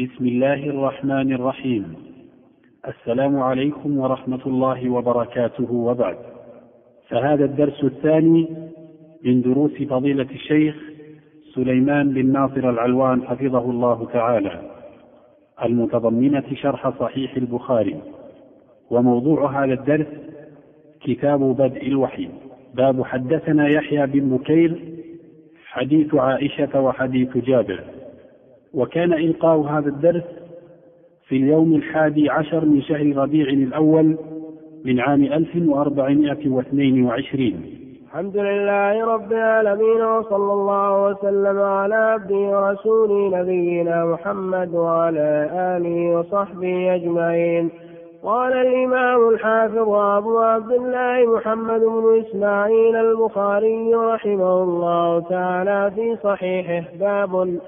بسم الله الرحمن الرحيم. السلام عليكم ورحمة الله وبركاته وبعد. فهذا الدرس الثاني من دروس فضيلة الشيخ سليمان بن ناصر العلوان حفظه الله تعالى. المتضمنة شرح صحيح البخاري. وموضوع هذا الدرس كتاب بدء الوحي. باب حدثنا يحيى بن بكير حديث عائشة وحديث جابر. وكان إلقاء هذا الدرس في اليوم الحادي عشر من شهر ربيع الأول من عام 1422 الحمد لله رب العالمين وصلى الله وسلم على عبده ورسوله نبينا محمد وعلى آله وصحبه أجمعين. قال الإمام الحافظ أبو عبد الله محمد بن إسماعيل البخاري رحمه الله تعالى في صحيحه باب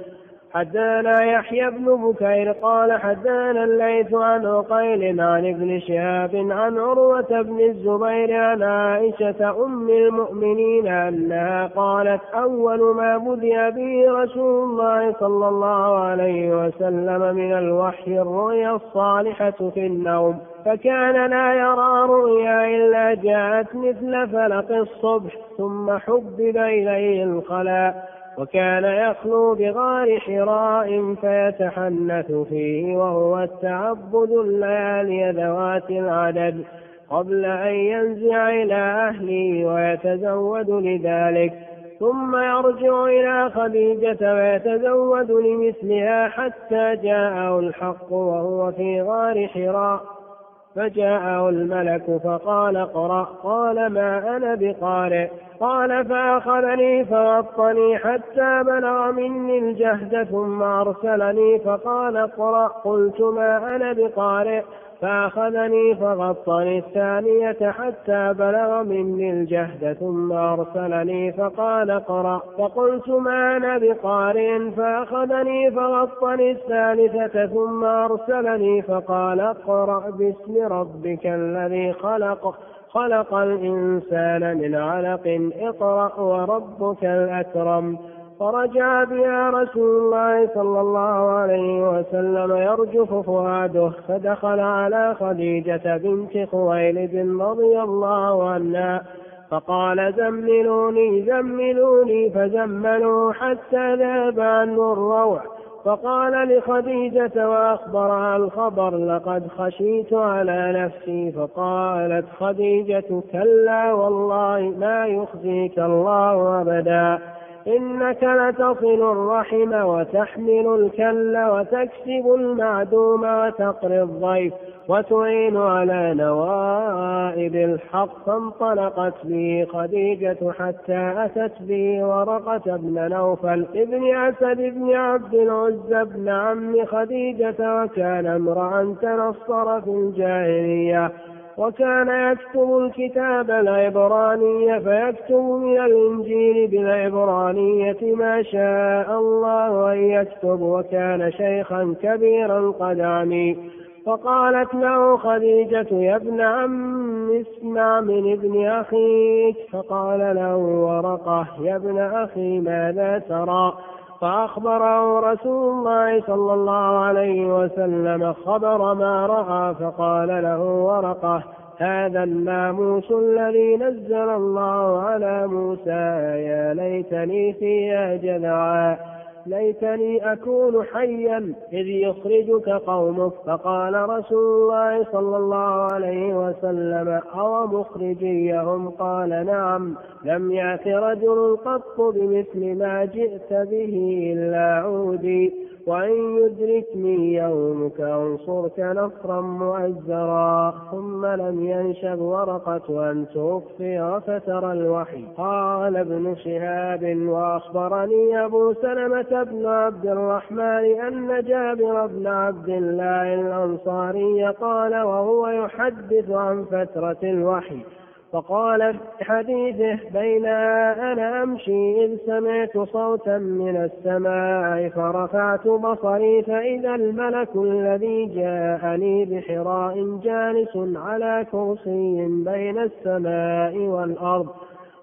حدانا يحيى بن بكير قال حدانا الليث عن عقيل عن ابن شهاب عن عروة بن الزبير عن عائشة أم المؤمنين أنها قالت أول ما بدأ به رسول الله صلى الله عليه وسلم من الوحي الرؤيا الصالحة في النوم فكان لا يرى رؤيا إلا جاءت مثل فلق الصبح ثم حبب إليه الخلاء. وكان يخلو بغار حراء فيتحنث فيه وهو التعبد الليالي ذوات العدد قبل أن ينزع إلى أهله ويتزود لذلك. ثم يرجع إلى خديجة ويتزود لمثلها حتى جاءه الحق وهو في غار حراء. فجاءه الملك فقال اقرأ قال ما أنا بقارئ؟ قال فأخذني فوطني حتى بلغ مني الجهد ثم أرسلني فقال اقرأ قلت ما أنا بقارئ؟ فأخذني فغطني الثانية حتى بلغ مني الجهد ثم أرسلني فقال اقرأ. فقلت ما أنا بقارئ؟ فأخذني فغطني الثالثة ثم أرسلني فقال اقرأ باسم ربك الذي خلق خلق الإنسان من علق. اقرأ وربك الأكرم. فرجع بها رسول الله صلى الله عليه وسلم يرجف فؤاده فدخل على خديجة بنت خويلد رضي الله عنها فقال زملوني زملوني. فزملوا حتى ذهب عنه الروع فقال لخديجة وأخبرها الخبر لقد خشيت على نفسي. فقالت خديجة كلا والله ما يخزيك الله أبدا. إنك لتصل الرحم وتحمل الكل وتكسب المعدوم وتقري الضيف وتعين على نوائب الحق فانطلقت به خديجة حتى أتت به ورقة بن نوفل ابن أسد بن عبد العزى بن عم خديجة وكان امرأ تنصر في الجاهلية وكان يكتب الكتاب العبراني فيكتب من الإنجيل بالعبرانية ما شاء الله أن يكتب وكان شيخا كبيرا قد عمي فقالت له خديجة يا ابن عم اسمع من ابن أخيك. فقال له ورقة يا ابن أخي ماذا ترى؟ فأخبره رسول الله صلى الله عليه وسلم خبر ما رأى فقال له ورقة هذا الناموس الذي نزل الله على موسى يا ليتني فيها جذعا. ليتني أكون حيا إذ يخرجك قومك. فقال رسول الله صلى الله عليه وسلم أو مخرجيهم؟ قال نعم. لم يأت رجل قط بمثل ما جئت به إلا عودي. وإن يدركني يومك أنصرك نصرا مؤزرا ثم لم ينشب ورقة أن توفي وفتر الوحي. قال ابن شهاب وأخبرني أبو سلمة بن عبد الرحمن أن جابر بن عبد الله الأنصاري قال وهو يحدث عن فترة الوحي. فقال في حديثه بين أنا أمشي إذ سمعت صوتا من السماء فرفعت بصري فإذا الملك الذي جاءني بحراء جالس على كرسي بين السماء والأرض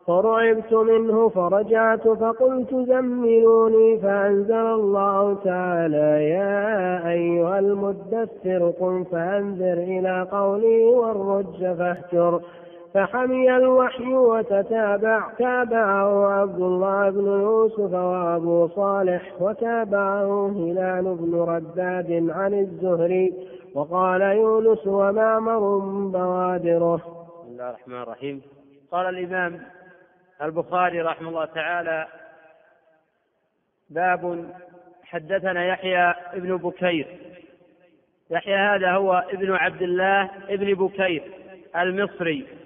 فرعبت منه فرجعت فقلت زملوني فأنزل الله تعالى يا أيها المدثر قم فأنذر إلى قولي والرج فاهجر فحمي الوحي وتتابع. تابعه عبد الله بن يوسف وأبو صالح وتابعه هلال بن رداد عن الزهري. وقال يونس ومعمر بوادره. بسم الله الرحمن الرحيم. قال الإمام البخاري رحمه الله تعالى باب حدثنا يحيى ابن بكير. يحيى هذا هو ابن عبد الله ابن بكير المصري.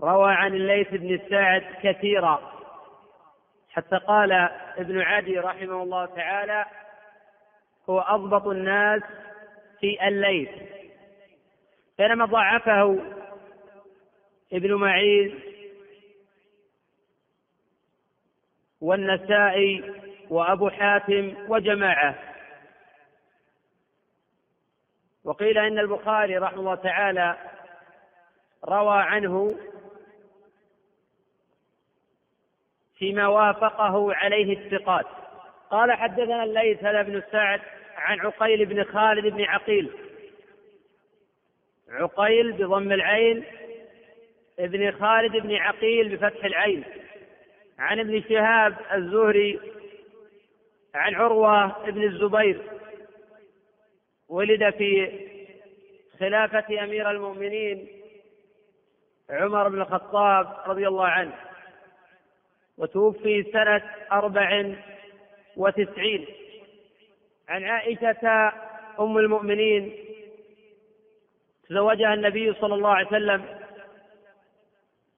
روى عن الليث بن سعد كثيرا. حتى قال ابن عدي رحمه الله تعالى هو أضبط الناس في الليث. بينما ضعفه ابن معين والنسائي وأبو حاتم وجماعة. وقيل إن البخاري رحمه الله تعالى روى عنه فيما وافقه عليه الثقات. قال حدثنا الليث هذا بن سعد عن عقيل بن خالد بن عقيل. عقيل بضم العين ابن خالد بن عقيل بفتح العين. عن ابن شهاب الزهري عن عروة بن الزبير. ولد في خلافة أمير المؤمنين عمر بن الخطاب رضي الله عنه. وتوفي سنة أربع وتسعين. عن عائشة أم المؤمنين تزوجها النبي صلى الله عليه وسلم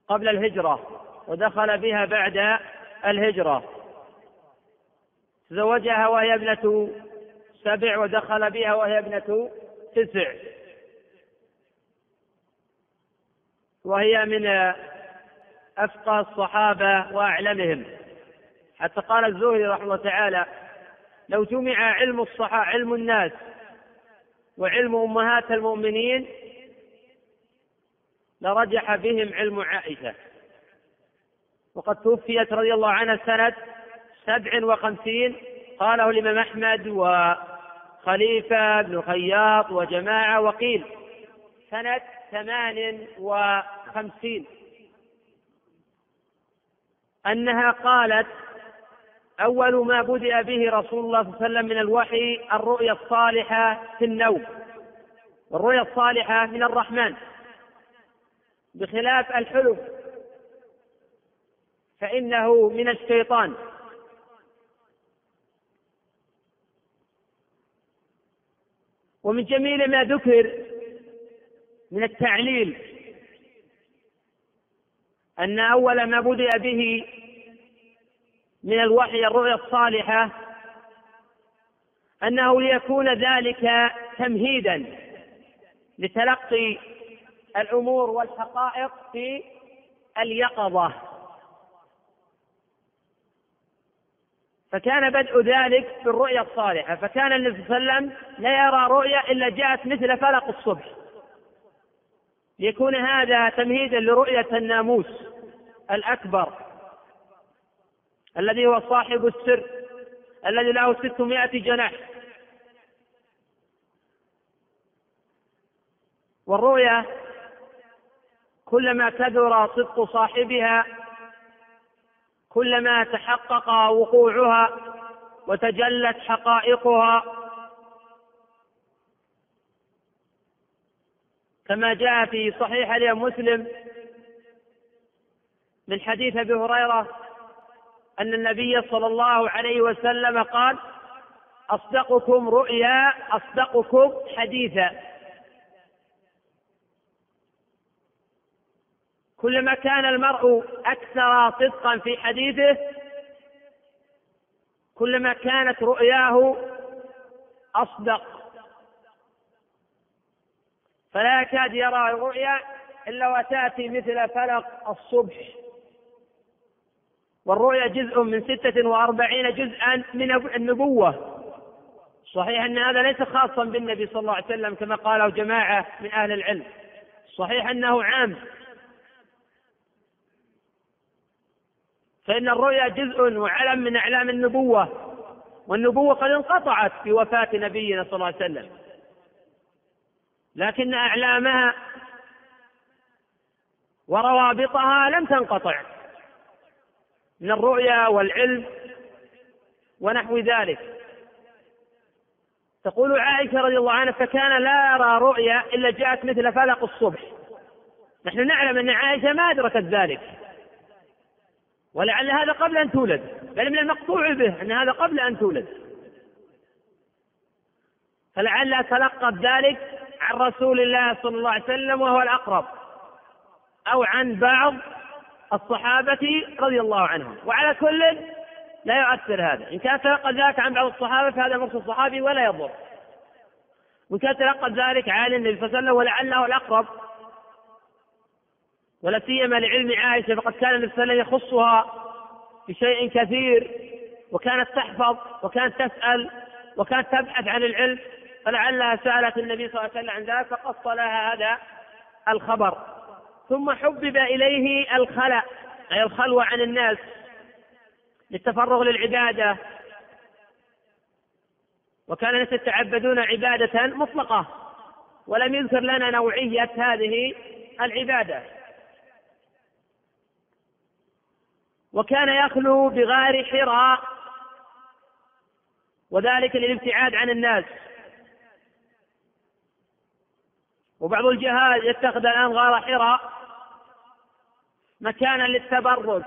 قبل الهجرة ودخل بها بعد الهجرة. تزوجها وهي ابنة سبع ودخل بها وهي ابنة تسع. وهي من أفقه الصحابة وأعلمهم. حتى قال الزهري رحمه الله تعالى لو جمع علم الصحابة علم الناس وعلم أمهات المؤمنين لرجح بهم علم عائشة. وقد توفيت رضي الله عنها سنة سبع وخمسين قاله الإمام أحمد وخليفة بن خياط وجماعة وقيل. سنة ثمان وخمسين. أنها قالت أول ما بدأ به رسول الله صلى الله عليه وسلم من الوحي الرؤيا الصالحة في النوم. والرؤيا الصالحة من الرحمن. بخلاف الحلم. فإنه من الشيطان. ومن جميل ما ذكر من التعليل أن أول ما بدأ به من الوحي الرؤيا الصالحة أنه ليكون ذلك تمهيدا لتلقي الأمور والحقائق في اليقظة. فكان بدء ذلك بالرؤيا الصالحة فكان النبي صلى الله عليه وسلم لا يرى رؤيا إلا جاءت مثل فلق الصبح. ليكون هذا تمهيدا لرؤية الناموس. الأكبر الذي هو صاحب السر الذي له ستمائة جناح. والرؤيا كلما كثر صدق صاحبها كلما تحقق وقوعها وتجلت حقائقها. كما جاء في صحيح اليوم مسلم من حديث أبي هريرة أن النبي صلى الله عليه وسلم قال أصدقكم رؤيا أصدقكم حديثا. كلما كان المرء أكثر صدقا في حديثه كلما كانت رؤياه أصدق. فلا يكاد يرى الرؤيا إلا وتأتي مثل فلق الصبح. والرؤيا جزء من ستة وأربعين جزءا من النبوة. صحيح أن هذا ليس خاصا بالنبي صلى الله عليه وسلم كما قاله جماعة من أهل العلم. صحيح أنه عام. فإن الرؤيا جزء وعلم من أعلام النبوة والنبوة قد انقطعت بوفاة نبينا صلى الله عليه وسلم. لكن أعلامها وروابطها لم تنقطع. من الرؤيا والعلم ونحو ذلك. تقول عائشة رضي الله عنها فكان لا يرى رؤيا إلا جاءت مثل فلق الصبح. نحن نعلم أن عائشة ما أدركت ذلك. ولعل هذا قبل أن تولد. بل من المقطوع به أن هذا قبل أن تولد. فلعل تلقت ذلك عن رسول الله صلى الله عليه وسلم وهو الأقرب أو عن بعض الصحابة رضي الله عنهم. وعلى كل لا يؤثر هذا. إن كان تلقى ذلك عن بعض الصحابة فهذا مرسل صحابي ولا يضر. وإن كان تلقى ذلك عن النبي صلى الله عليه وسلم ولعله الأقرب. ولا سيما لعلم عائشة فقد كان النبي صلى الله عليه وسلم يخصها بشيء كثير وكانت تحفظ وكانت تسأل وكانت تبحث عن العلم فلعلها سألت النبي صلى الله عليه وسلم عن ذلك فقص لها هذا الخبر. ثم حبب إليه الخلأ أي الخلوة عن الناس للتفرغ للعبادة. وكان الناس يتعبدون عبادة مطلقة ولم يذكر لنا نوعية هذه العبادة. وكان يخلو بغار حراء وذلك للابتعاد عن الناس. وبعض الجهات يتخذ الآن غار حراء مكانا للتبرج.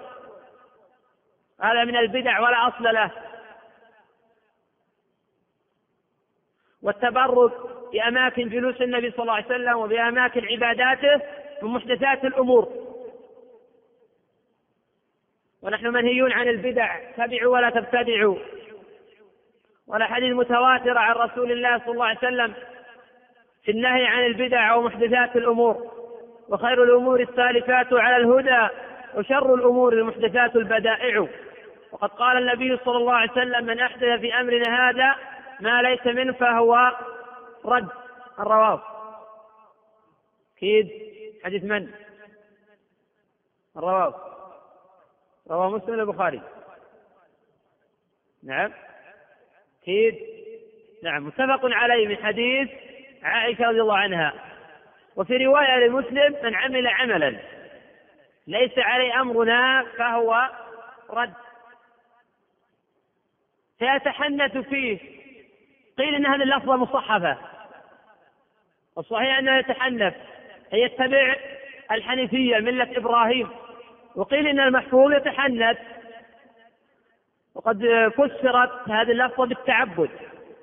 هذا من البدع ولا أصل له. والتبرك بأماكن جلوس النبي صلى الله عليه وسلم وبأماكن عباداته من محدثات الأمور. ونحن منهيون عن البدع تبعوا ولا تبتدعوا. والأحاديث متواترة عن رسول الله صلى الله عليه وسلم في النهي عن البدع ومحدثات الأمور. وخير الأمور السالفات على الهدى وشر الأمور المحدثات البدائع. وقد قال النبي صلى الله عليه وسلم من أحدث في أمرنا هذا ما ليس منه فهو رد. الرواه أكيد. حديث من؟ الرواه رواه مسلم البخاري نعم. أكيد. نعم. متفق عليه من حديث عائشة رضي الله عنها. وفي رواية لمسلم من عمل عملا ليس عليه أمرنا فهو رد. فيتحنث فيه. قيل إن هذه اللفظة مصحفة. والصحيح أنه يتحنث. يتبع الحنيفية ملة إبراهيم. وقيل إن المحفوظ يتحنث. وقد فسرت هذه اللفظة بالتعبد.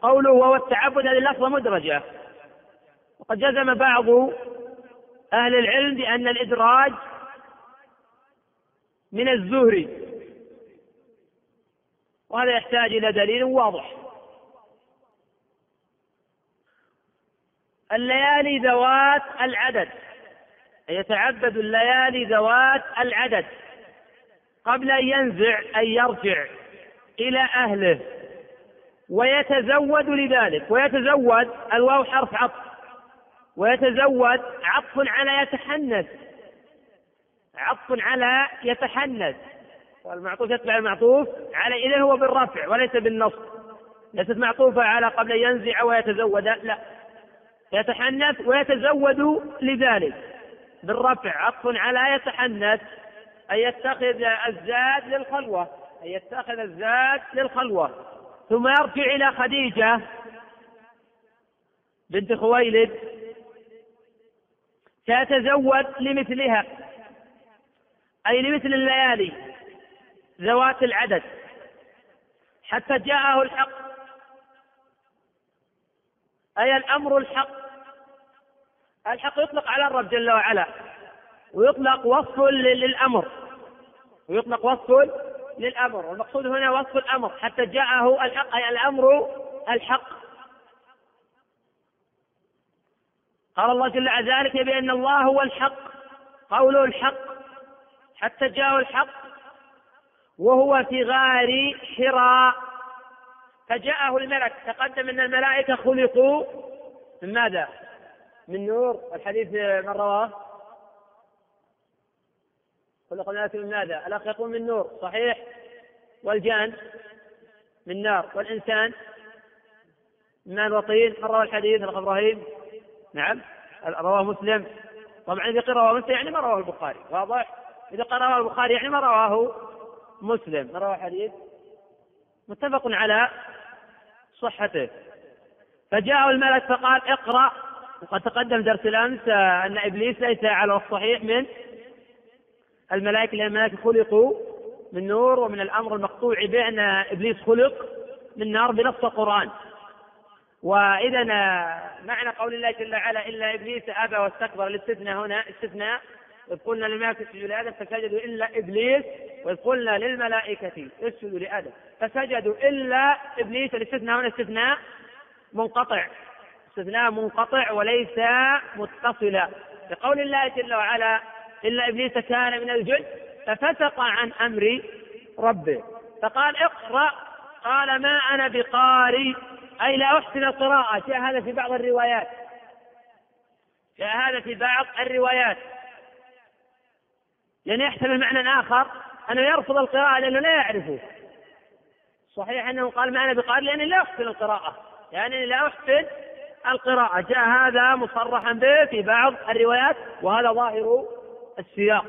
قوله وهو التعبد هذه اللفظة مدرجة. وقد جزم بعض أهل العلم بأن الإدراج من الزهري. وهذا يحتاج إلى دليل واضح. الليالي ذوات العدد. يتعبد الليالي ذوات العدد. قبل أن ينزع أن يرجع إلى أهله. ويتزود لذلك. ويتزود الواو حرف عطف. ويتزود عطف على يتحنث. عطف على يتحنث. والمعطوف يتبع المعطوف على إذا هو بالرفع وليس بالنصب. ليست معطوفة على قبل ينزع ويتزود لا. يتحنث ويتزود لذلك. بالرفع عطف على يتحنث. أن يتخذ الزاد للخلوة. أن يتخذ الزاد للخلوة. ثم يرجع إلى خديجة بنت خويلد. سيتزود لمثلها. أي لمثل الليالي ذوات العدد. حتى جاءه الحق. أي الأمر الحق. الحق يطلق على الرب جل وعلا ويطلق وصف للأمر. ويطلق وصف للأمر والمقصود هنا وصف الأمر. حتى جاءه الحق أي الأمر الحق. قال الله جل وعلا ذلك بأن الله هو الحق قوله الحق حتى جاءه الحق وهو في غار حراء فجاءه الملك تقدم أن الملائكة خلقوا من ماذا؟ من نور الحديث من رواه؟ خلق الناس من ماذا؟ الأخ يقول من نور صحيح؟ والجان؟ من نار. والإنسان؟ من وطين روى الحديث الأخ إبراهيم؟ نعم. رواه مسلم. طبعا إذا رواه مسلم يعني ما رواه البخاري. واضح؟ إذا رواه البخاري يعني ما رواه مسلم. ما رواه حديث؟ متفق على صحته. فجاء الملك فقال اقرأ. وقد تقدم درس الأمس أن إبليس ليس على الصحيح من الملائكة لأن الملائكة خلقوا من نور ومن الأمر المقطوع به أن إبليس خلق من نار بنص القرآن. وإذا معنى قول الله جل وعلا إلا إبليس أبى واستكبر الاستثناء هنا استثناء إذ قلنا للملائكة اسجدوا لآدم فسجدوا إلا إبليس وإذ قلنا للملائكة اسجدوا لآدم فسجدوا إلا إبليس الاستثناء هنا استثناء منقطع. استثناء منقطع وليس متصلا. لقول الله جل وعلا إلا إبليس كان من الجن ففسق عن أمر ربه. فقال اقرأ قال ما أنا بقاري أي لا أحسن القراءة. جاء هذا في بعض الروايات. جاء هذا في بعض الروايات. لأن يحتمل معنى آخر أنه يرفض القراءة لأنه لا يعرفه. صحيح أنه قال ما أنا بقاري لأني لا أحسن القراءة. يعني لا أحسن القراءة. جاء هذا مصرحا به في بعض الروايات وهذا ظاهر السياق.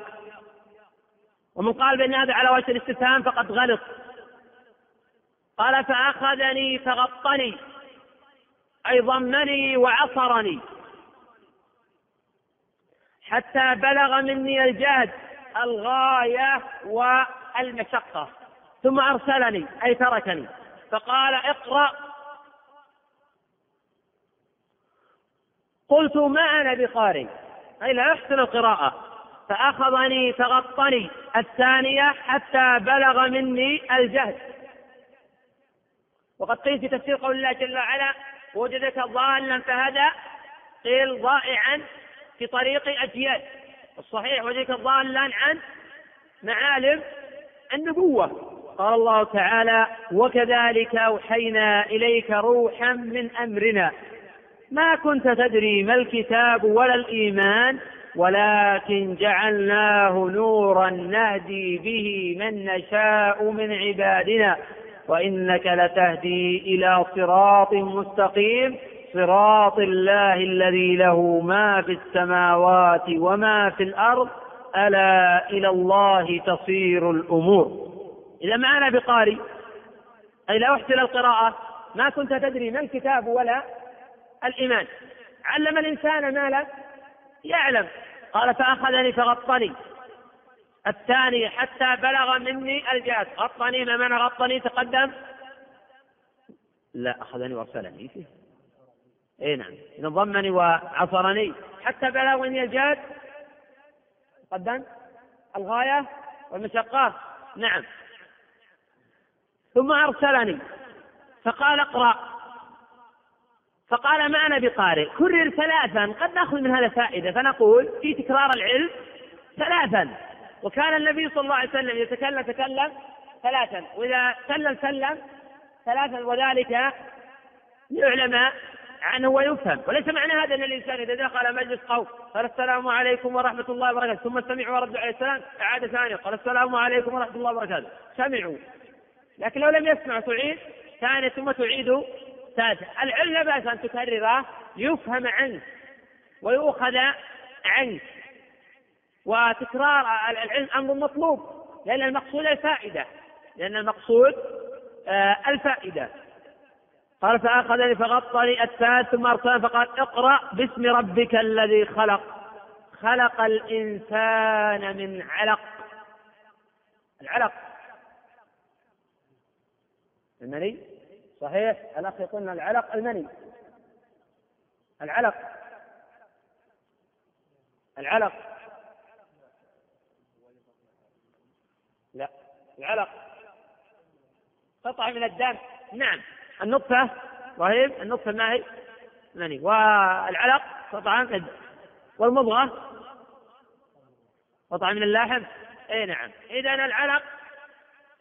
ومن قال بأن هذا على وجه الاستفهام فقد غلط. قال فأخذني فغطني. أي ضمني وعصرني. حتى بلغ مني الجهد الغاية والمشقة. ثم أرسلني أي تركني. فقال اقرأ. قلت ما أنا بقارئ أي لا أحسن القراءة. فأخذني فغطني. الثانية حتى بلغ مني الجهد. وقد قيل في تفسير قول الله جل وعلا وجدك ضالا فهدى قيل ضائعا في طريق أجيال الصحيح وجدك ضالا عن معالم النبوة قال الله تعالى وكذلك أوحينا إليك روحا من أمرنا ما كنت تدري ما الكتاب ولا الإيمان ولكن جعلناه نورا نهدي به من نشاء من عبادنا. وإنك لتهدي إلى صراط مستقيم صراط الله الذي له ما في السماوات وما في الأرض ألا إلى الله تصير الأمور. إذا ما أنا بقاري أي لا أحسن القراءة ما كنت تدري ما الكتاب ولا الإيمان. علم الإنسان ما لا يعلم. قال فأخذني فغطني. الثاني حتى بلغ مني الجهد غطني ما معنى غطني؟ تقدم. لا أخذني وأرسلني. فيه اي نعم. إذا ضمني وعصرني. حتى بلغ مني الجهد تقدم. الغاية والمشقة. نعم. ثم أرسلني. فقال اقرأ. فقال ما أنا بقارئ؟ كرر ثلاثا. قد نأخذ من هذا فائدة. فنقول في تكرار العلم ثلاثا. وكان النبي صلى الله عليه وسلم يتكلم تكلم ثلاثا. وإذا سلم سلم ثلاثا وذلك يعلم عنه ويفهم. وليس معنى هذا أن الإنسان إذا دخل مجلس قوم قال السلام عليكم ورحمة الله وبركاته ثم سمعوا وردوا عليه السلام أعاد ثانيا قال السلام عليكم ورحمة الله وبركاته. سمعوا. لكن لو لم يسمعوا تعيد ثانية ثم تعيد ثالثة. العلم لا بأس أن تكرره يفهم عنك ويؤخذ عنك. وتكرار العلم أمر مطلوب لأن المقصود الفائدة لأن المقصود آه، الفائدة. قال فأخذني فغطني الثالث ثم أرسل فقال اقرأ باسم ربك الذي خلق. خلق الإنسان من علق. العلق. المني؟ صحيح. الأخ يقول العلق المني. العلق. العلق لا العلق. قطعة من الدم. نعم. النطفة إبراهيم النطفة ما هي؟ مني والعلق قطعة من الدم. والمضغة؟ قطعة من اللحم؟ إي نعم. اذا العلق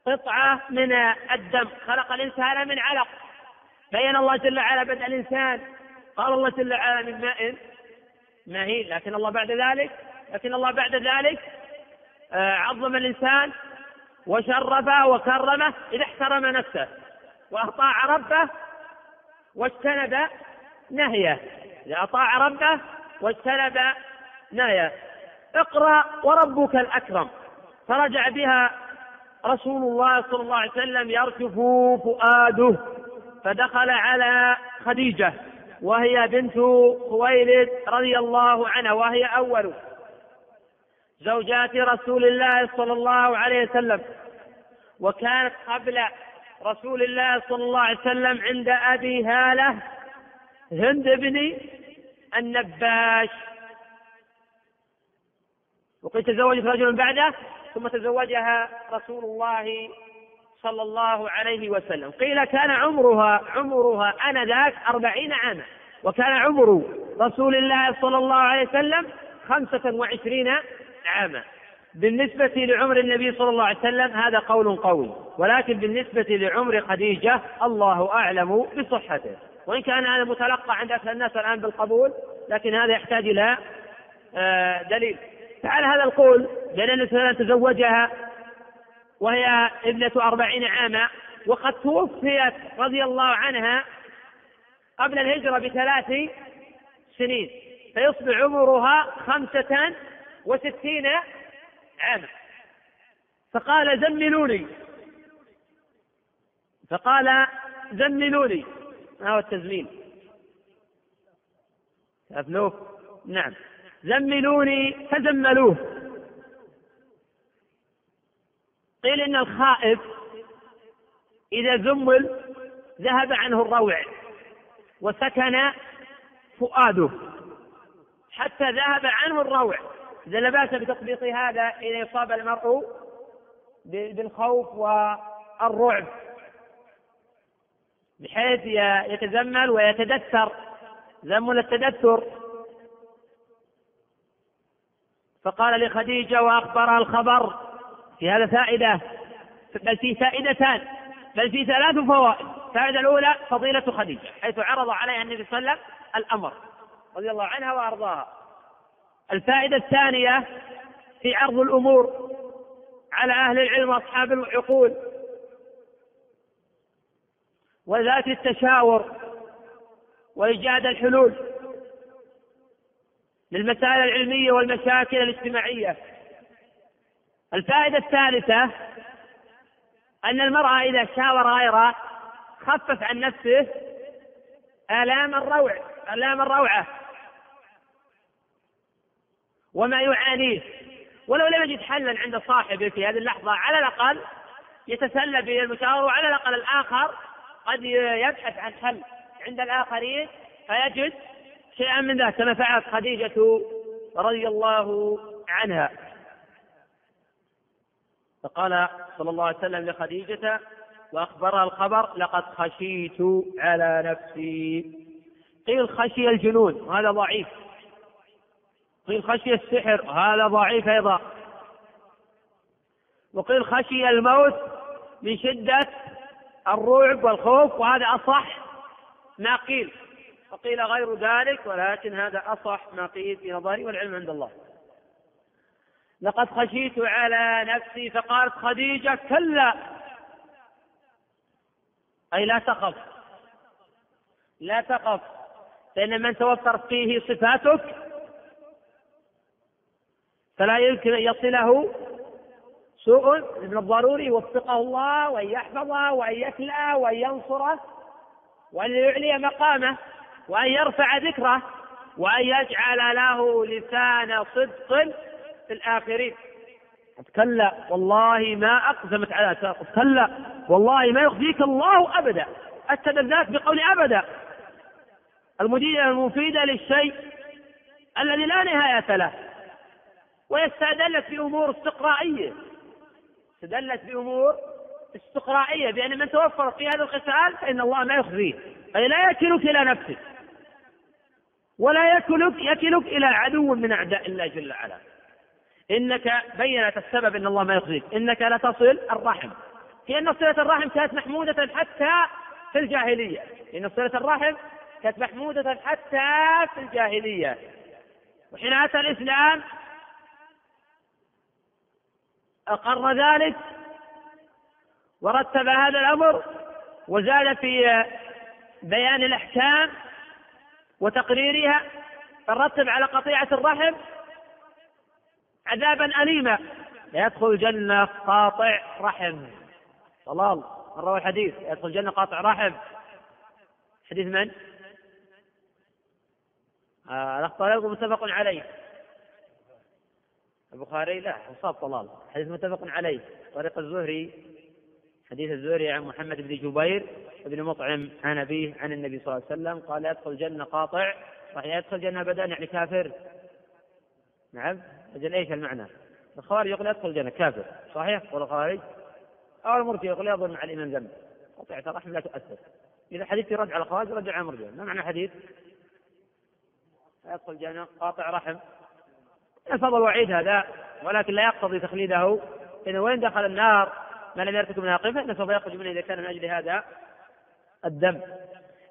قطعة من الدم. خلق الإنسان من علق. بين الله جل وعلا بدء الإنسان. قال الله جل وعلا من ماء مهين. لكن الله بعد ذلك لكن الله بعد ذلك آه، عظم الإنسان وشرفه وكرمه إذا احترم نفسه وأطاع ربه واجتنب نهيه. إذا أطاع ربه واجتنب نهيه. اقرأ وربك الأكرم. فرجع بها رسول الله صلى الله عليه وسلم يركف فؤاده. فدخل على خديجة وهي بنت خويلد رضي الله عنها وهي أول. زوجات رسول الله صلى الله عليه وسلم وكانت قبل رسول الله صلى الله عليه وسلم عند أبي هالة هند بن النباش. وقد تزوجت رجل بعده ثم تزوجها رسول الله صلى الله عليه وسلم. قيل كان عمرها عمرها آنذاك أربعين عاما وكان عمر رسول الله صلى الله عليه وسلم خمسة وعشرين عاما بالنسبة لعمر النبي صلى الله عليه وسلم هذا قول قوي ولكن بالنسبة لعمر خديجة الله أعلم بصحته. وإن كان هذا متلقى عند أكثر الناس الآن بالقبول لكن هذا يحتاج إلى آه، دليل. فعلى هذا القول بأن النبي صلى تزوجها وهي ابنة أربعين عاما وقد توفيت رضي الله عنها قبل الهجرة بثلاث سنين فيصبح عمرها خمسة وستين عاما. فقال زملوني. فقال زملوني. ما هو التزميل؟ أفنوه نعم. زملوني فزملوه. قيل إن الخائف إذا زمل ذهب عنه الروع وسكن فؤاده. حتى ذهب عنه الروع. إذا لا بأس بتطبيق هذا إذا يصاب المرء بالخوف والرعب. بحيث يتزمل ويتدثر. زمل التدثر؟ فقال لخديجة وأخبرها الخبر. في هذا فائدة. بل في فائدتان. بل في ثلاث فوائد. الفائدة الأولى فضيلة خديجة حيث عرض عليها النبي صلى الله عليه وسلم الأمر رضي الله عنها وأرضاها. الفائدة الثانية في عرض الأمور على أهل العلم وأصحاب العقول وذات التشاور وإيجاد الحلول للمسائل العلمية والمشاكل الاجتماعية. الفائدة الثالثة أن المرأة إذا شاور غيره خفف عن نفسه آلام الروع آلام الروعة. وما يعانيه ولو لم يجد حلا عند صاحبه في هذه اللحظة على الأقل يتسلى بالمشاورة وعلى الأقل الآخر قد يبحث عن حل عند الآخرين فيجد شيئا من ذلك كما فعلت خديجة رضي الله عنها. فقال صلى الله عليه وسلم لخديجة وأخبرها الخبر لقد خشيت على نفسي. قيل خشي الجنون وهذا ضعيف. قيل خشي السحر هذا ضعيف أيضا. وقيل خشي الموت من شدة الرعب والخوف وهذا أصح ما قيل. وقيل غير ذلك ولكن هذا أصح ما قيل في نظري والعلم عند الله. لقد خشيت على نفسي فقالت خديجة كلا. أي لا تخف. لا تخف فإن من توفرت فيه صفاتك فلا يمكن أن يصله سوء من الضروري يوفقه الله وأن يحفظه وأن يكلأه وأن ينصره وأن يعلي مقامه وأن يرفع ذكره وأن يجعل له لسان صدق في الآخرين. كلا والله ما أقسمت على كلا والله ما يخزيك الله أبدا. ذلك بقول أبدا. المدينة المفيدة للشيء الذي لا نهاية له. ويستدلت بأمور استقرائية. استدلت بأمور استقرائية. بأن من توفر في هذا القتال فإن الله ما يخزيه. أي لا يكلك إلى نفسه ولا يكلك يكلك إلى عدو من أعداء الله جل وعلا. إنك بينت السبب أن الله ما يخزيك. إنك لتصل الرحم. في أن صلة الرحم كانت محمودة حتى في الجاهلية. إن صلة الرحم كانت محمودة حتى في الجاهلية. وحين أتى الإسلام أقر ذلك ورتب هذا الأمر وزاد في بيان الأحكام وتقريرها فرتب على قطيعة الرحم عذابا أليما. يدخل الجنة قاطع رحم. طلال من روى الحديث؟ يدخل الجنة قاطع رحم. حديث من؟ آه الأخطاء متفق عليه. البخاري لا أصاب طلال. حديث متفق عليه. طريق الزهري حديث الزهري عن محمد بن جبير بن مطعم عن أبيه عن النبي صلى الله عليه وسلم قال يدخل الجنة قاطع. صحيح يدخل الجنة بدأ يعني كافر. نعم أجل إيش المعنى؟ الخوارج يقول يدخل الجنة كافر. صحيح؟ ولا الخوارج أو المرجع يقول يظن مع الإمام ذنب. قطعة الرحم لا تؤثر. إذا حديث يرد على الخوارج رجع على المرجع ما معنى الحديث؟ يدخل الجنة قاطع رحم. الفضل وعيد هذا ولكن لا يقتضي تخليده. إذا وين دخل النار ما لم يرتكب منها فإنه سوف يخرج منه إذا كان من أجل هذا الدم.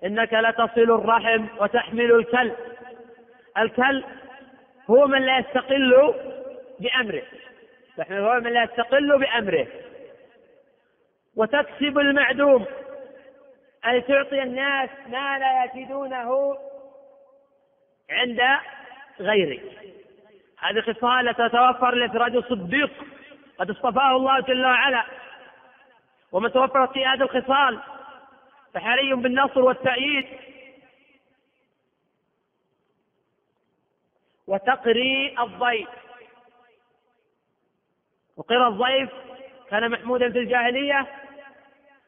إنك لتصل الرحم وتحمل الكل. الكل هو من لا يستقل بأمره. هو من لا يستقل بأمره. وتكسب المعدوم. أي تعطي الناس ما لا يجدونه عند غيرك. هذه خصال تتوفر رجل صديق قد اصطفاه الله جل وعلا. ومن توفرت في هذه الخصال فحري بالنصر والتأييد. وتقري الضيف. وقرى الضيف كان محمودا في الجاهلية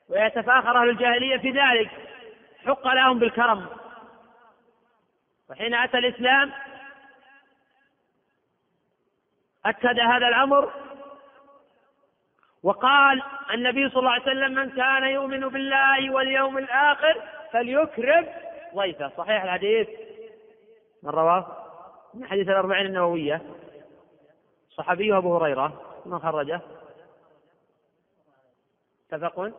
ويتفاخر أهل الجاهلية في ذلك. حق لهم بالكرم. وحين أتى الإسلام أكد هذا الأمر وقال النبي صلى الله عليه وسلم من كان يؤمن بالله واليوم الآخر فليكرم ضيفه. صحيح الحديث؟ من رواه؟ من حديث الأربعين النووية. صحابيه أبو هريرة. من خرجه؟ اتفق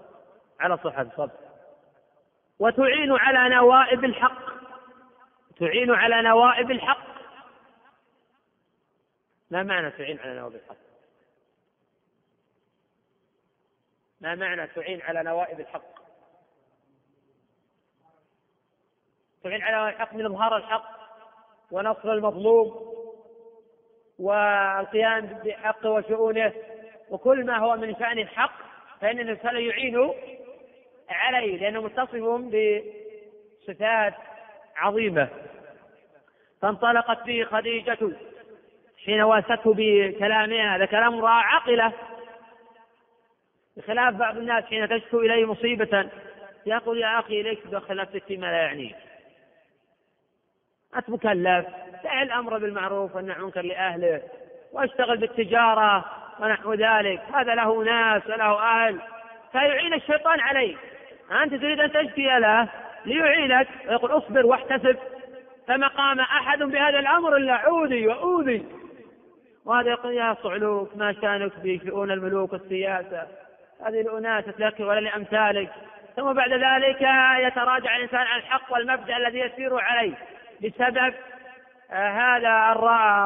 على صحة صب وتعين على نوائب الحق. تعين على نوائب الحق. ما معنى تعين على نوائب الحق. ما معنى تعين على نوائب الحق. تعين على نوائب الحق من إظهار الحق ونصر المظلوم والقيام بحقه وشؤونه وكل ما هو من شأن الحق فإن الإنسان يعين عليه لأنه متصف بصفات عظيمة. فانطلقت به خديجة حين واسته بكلامها هذا كلام امرأة عاقلة. بخلاف بعض الناس حين تشكو إليه مصيبة يقول يا أخي ليش تدخل نفسك فيما لا يعنيك أنت مكلف دع الأمر بالمعروف والنهي عن المنكر لأهله وأشتغل بالتجارة ونحو ذلك. هذا له ناس وله أهل فيعين الشيطان عليك. أنت تريد أن تشكي له ليعينك ويقول اصبر واحتسب. فما قام أحد بهذا الأمر إلا عودي وأوذي. وهذا يقول يا صعلوك ما شانك بشؤون الملوك والسياسة. هذه الأناس لك ولا لأمثالك ثم بعد ذلك يتراجع الإنسان عن الحق والمبدأ الذي يسير عليه. بسبب آه، هذا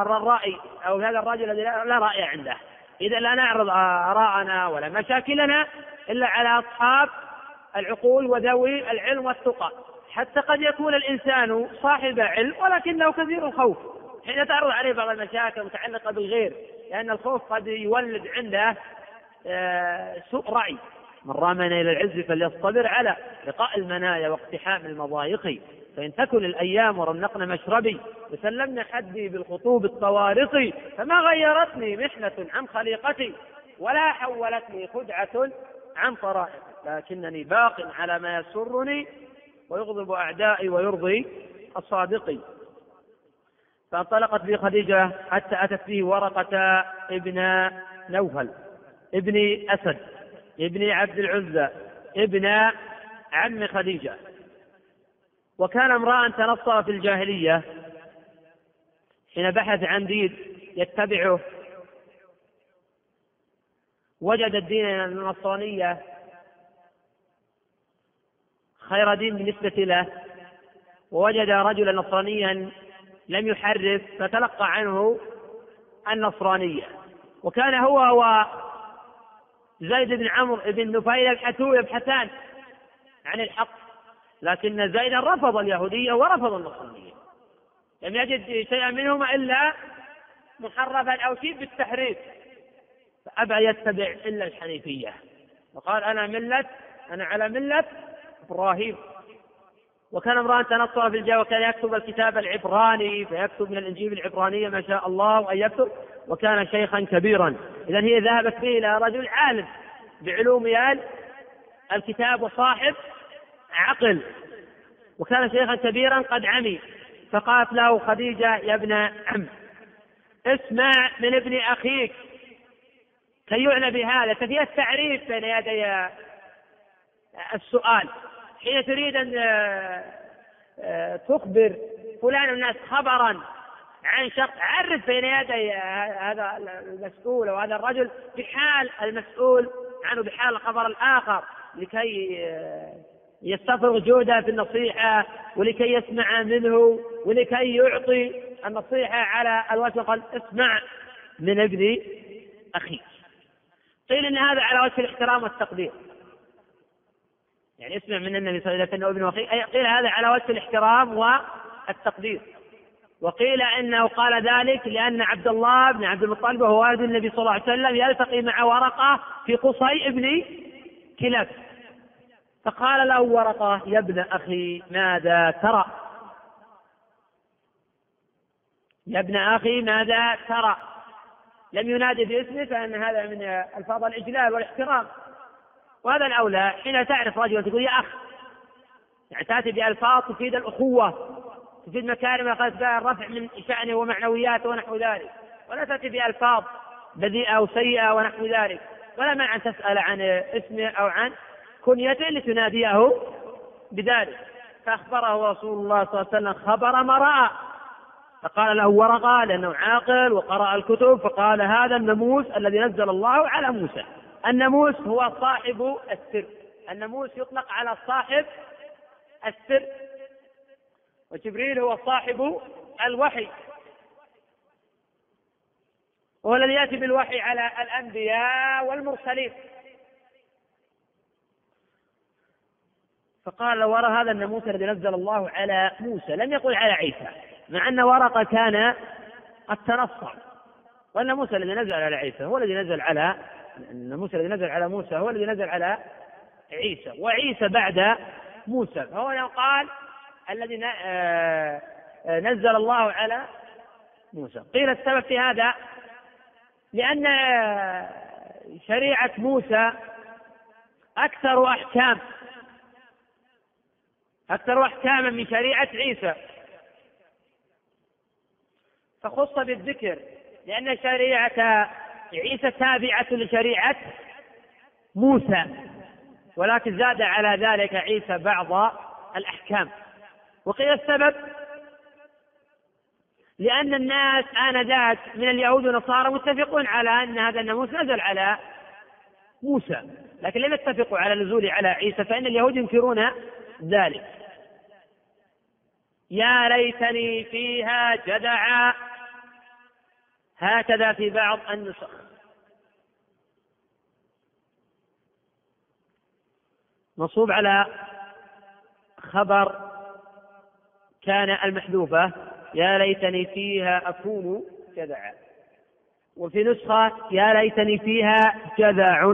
الرأي أو هذا الرجل الذي لا رأي عنده. إذا لا نعرض آراءنا ولا مشاكلنا إلا على أصحاب العقول وذوي العلم والتقى. حتى قد يكون الإنسان صاحب علم ولكنه كثير الخوف. حين تعرض عليه بعض المشاكل المتعلقة بالغير لأن الخوف قد يولد عنده آه، سوء رأي. من رامنا إلى العز فليصطبر على لقاء المنايا واقتحام المضايق. فإن تكن الأيام ورنقن مشربي وسلمنا حدي بالخطوب الطوارق فما غيرتني محنة عن خليقتي ولا حولتني خدعة عن طرائق. لكنني باق على ما يسرني ويغضب أعدائي ويرضي الصادق فانطلقت به خديجة حتى أتت به ورقة ابن نوفل ابن أسد ابن عبد العزى ابن عم خديجة. وكان امرأ تنصر في الجاهلية. حين بحث عن دين يتبعه وجد الدين النصرانية خير دين بالنسبة له ووجد رجلا نصرانيا لم يحرف فتلقى عنه النصرانية. وكان هو زيد بن عمرو بن نفيل الحتو يبحثان عن الحق لكن زيدا رفض اليهودية ورفض النصرانية. لم يجد شيئا منهما إلا محرفا أو شيء بالتحريف. فأبى يتبع إلا الحنيفية. وقال أنا ملة أنا على ملة إبراهيم. وكان امرأ تنصر في الجاه وكان يكتب الكتاب العبراني فيكتب من الإنجيل العبرانية ما شاء الله وأن يكتب وكان شيخا كبيرا. إذا هي ذهبت به إلى رجل عالم بعلوم الكتاب وصاحب عقل. وكان شيخا كبيرا قد عمي فقالت له خديجة يا ابن عم اسمع من ابن أخيك. كي يعنى بهذا ففي التعريف بين يدي السؤال؟ حين تريد أن آه، آه، تخبر فلان الناس خبرا عن شخص عرف بين يدي هذا المسؤول أو هذا الرجل بحال المسؤول عنه بحال الخبر الآخر لكي آه، يستفرغ جهده في النصيحة ولكي يسمع منه ولكي يعطي النصيحة على الوجه قال اسمع من ابن أخيك. قيل إن هذا على وجه الاحترام والتقدير. يعني اسمع من النبي صلى الله عليه وسلم ابن اخيك قيل هذا على وجه الاحترام والتقدير وقيل أنه قال ذلك لأن عبد الله بن عبد المطلب وهو والد النبي صلى الله عليه وسلم يلتقي مع ورقة في قصي ابن كلاب فقال له ورقة يا ابن أخي ماذا ترى؟ يا ابن أخي ماذا ترى؟ لم ينادي باسمه فإن هذا من ألفاظ الإجلال والاحترام وهذا الأولى حين تعرف رجلا تقول يا أخ يعني تاتي بألفاظ تفيد الأخوة تفيد مكارم بها الرفع من شأنه ومعنوياته ونحو ذلك. ولا تأتي بألفاظ بذيئة أو سيئة ونحو ذلك. ولا مانع أن تسأل عن اسمه أو عن كنيته لتناديه بذلك. فأخبره رسول الله صلى الله عليه وسلم خبر ما رأى. فقال له ورقة لأنه عاقل وقرأ الكتب فقال هذا الناموس الذي نزل الله على موسى. الناموس هو صاحب السر. الناموس يطلق على صاحب السر. وجبريل هو صاحب الوحي. وهو الذي يأتي بالوحي على الأنبياء والمرسلين. فقال ورى هذا الناموس الذي نزل الله على موسى لم يقل على عيسى مع أن ورقة كان قد تنصر والناموس الذي نزل على عيسى هو الذي نزل على الناموس الذي نزل على موسى هو الذي نزل على عيسى وعيسى بعد موسى فهو قال الذي آه، نزل الله على موسى. قيل السبب في هذا لأن آه، شريعة موسى أكثر أحكام أكثر أحكاما من شريعة عيسى. فخص بالذكر لأن شريعة عيسى تابعة لشريعة موسى ولكن زاد على ذلك عيسى بعض الأحكام. وقيل السبب؟ لأن الناس آنذاك من اليهود والنصارى متفقون على أن هذا الناموس نزل على موسى لكن لم يتفقوا على نزول على عيسى فإن اليهود ينكرون ذلك. يا ليتني فيها جدعا. هكذا في بعض النسخ. مصوب على خبر كان المحذوفة يا ليتني فيها أكون جذعا. وفي نسخة يا ليتني فيها جذع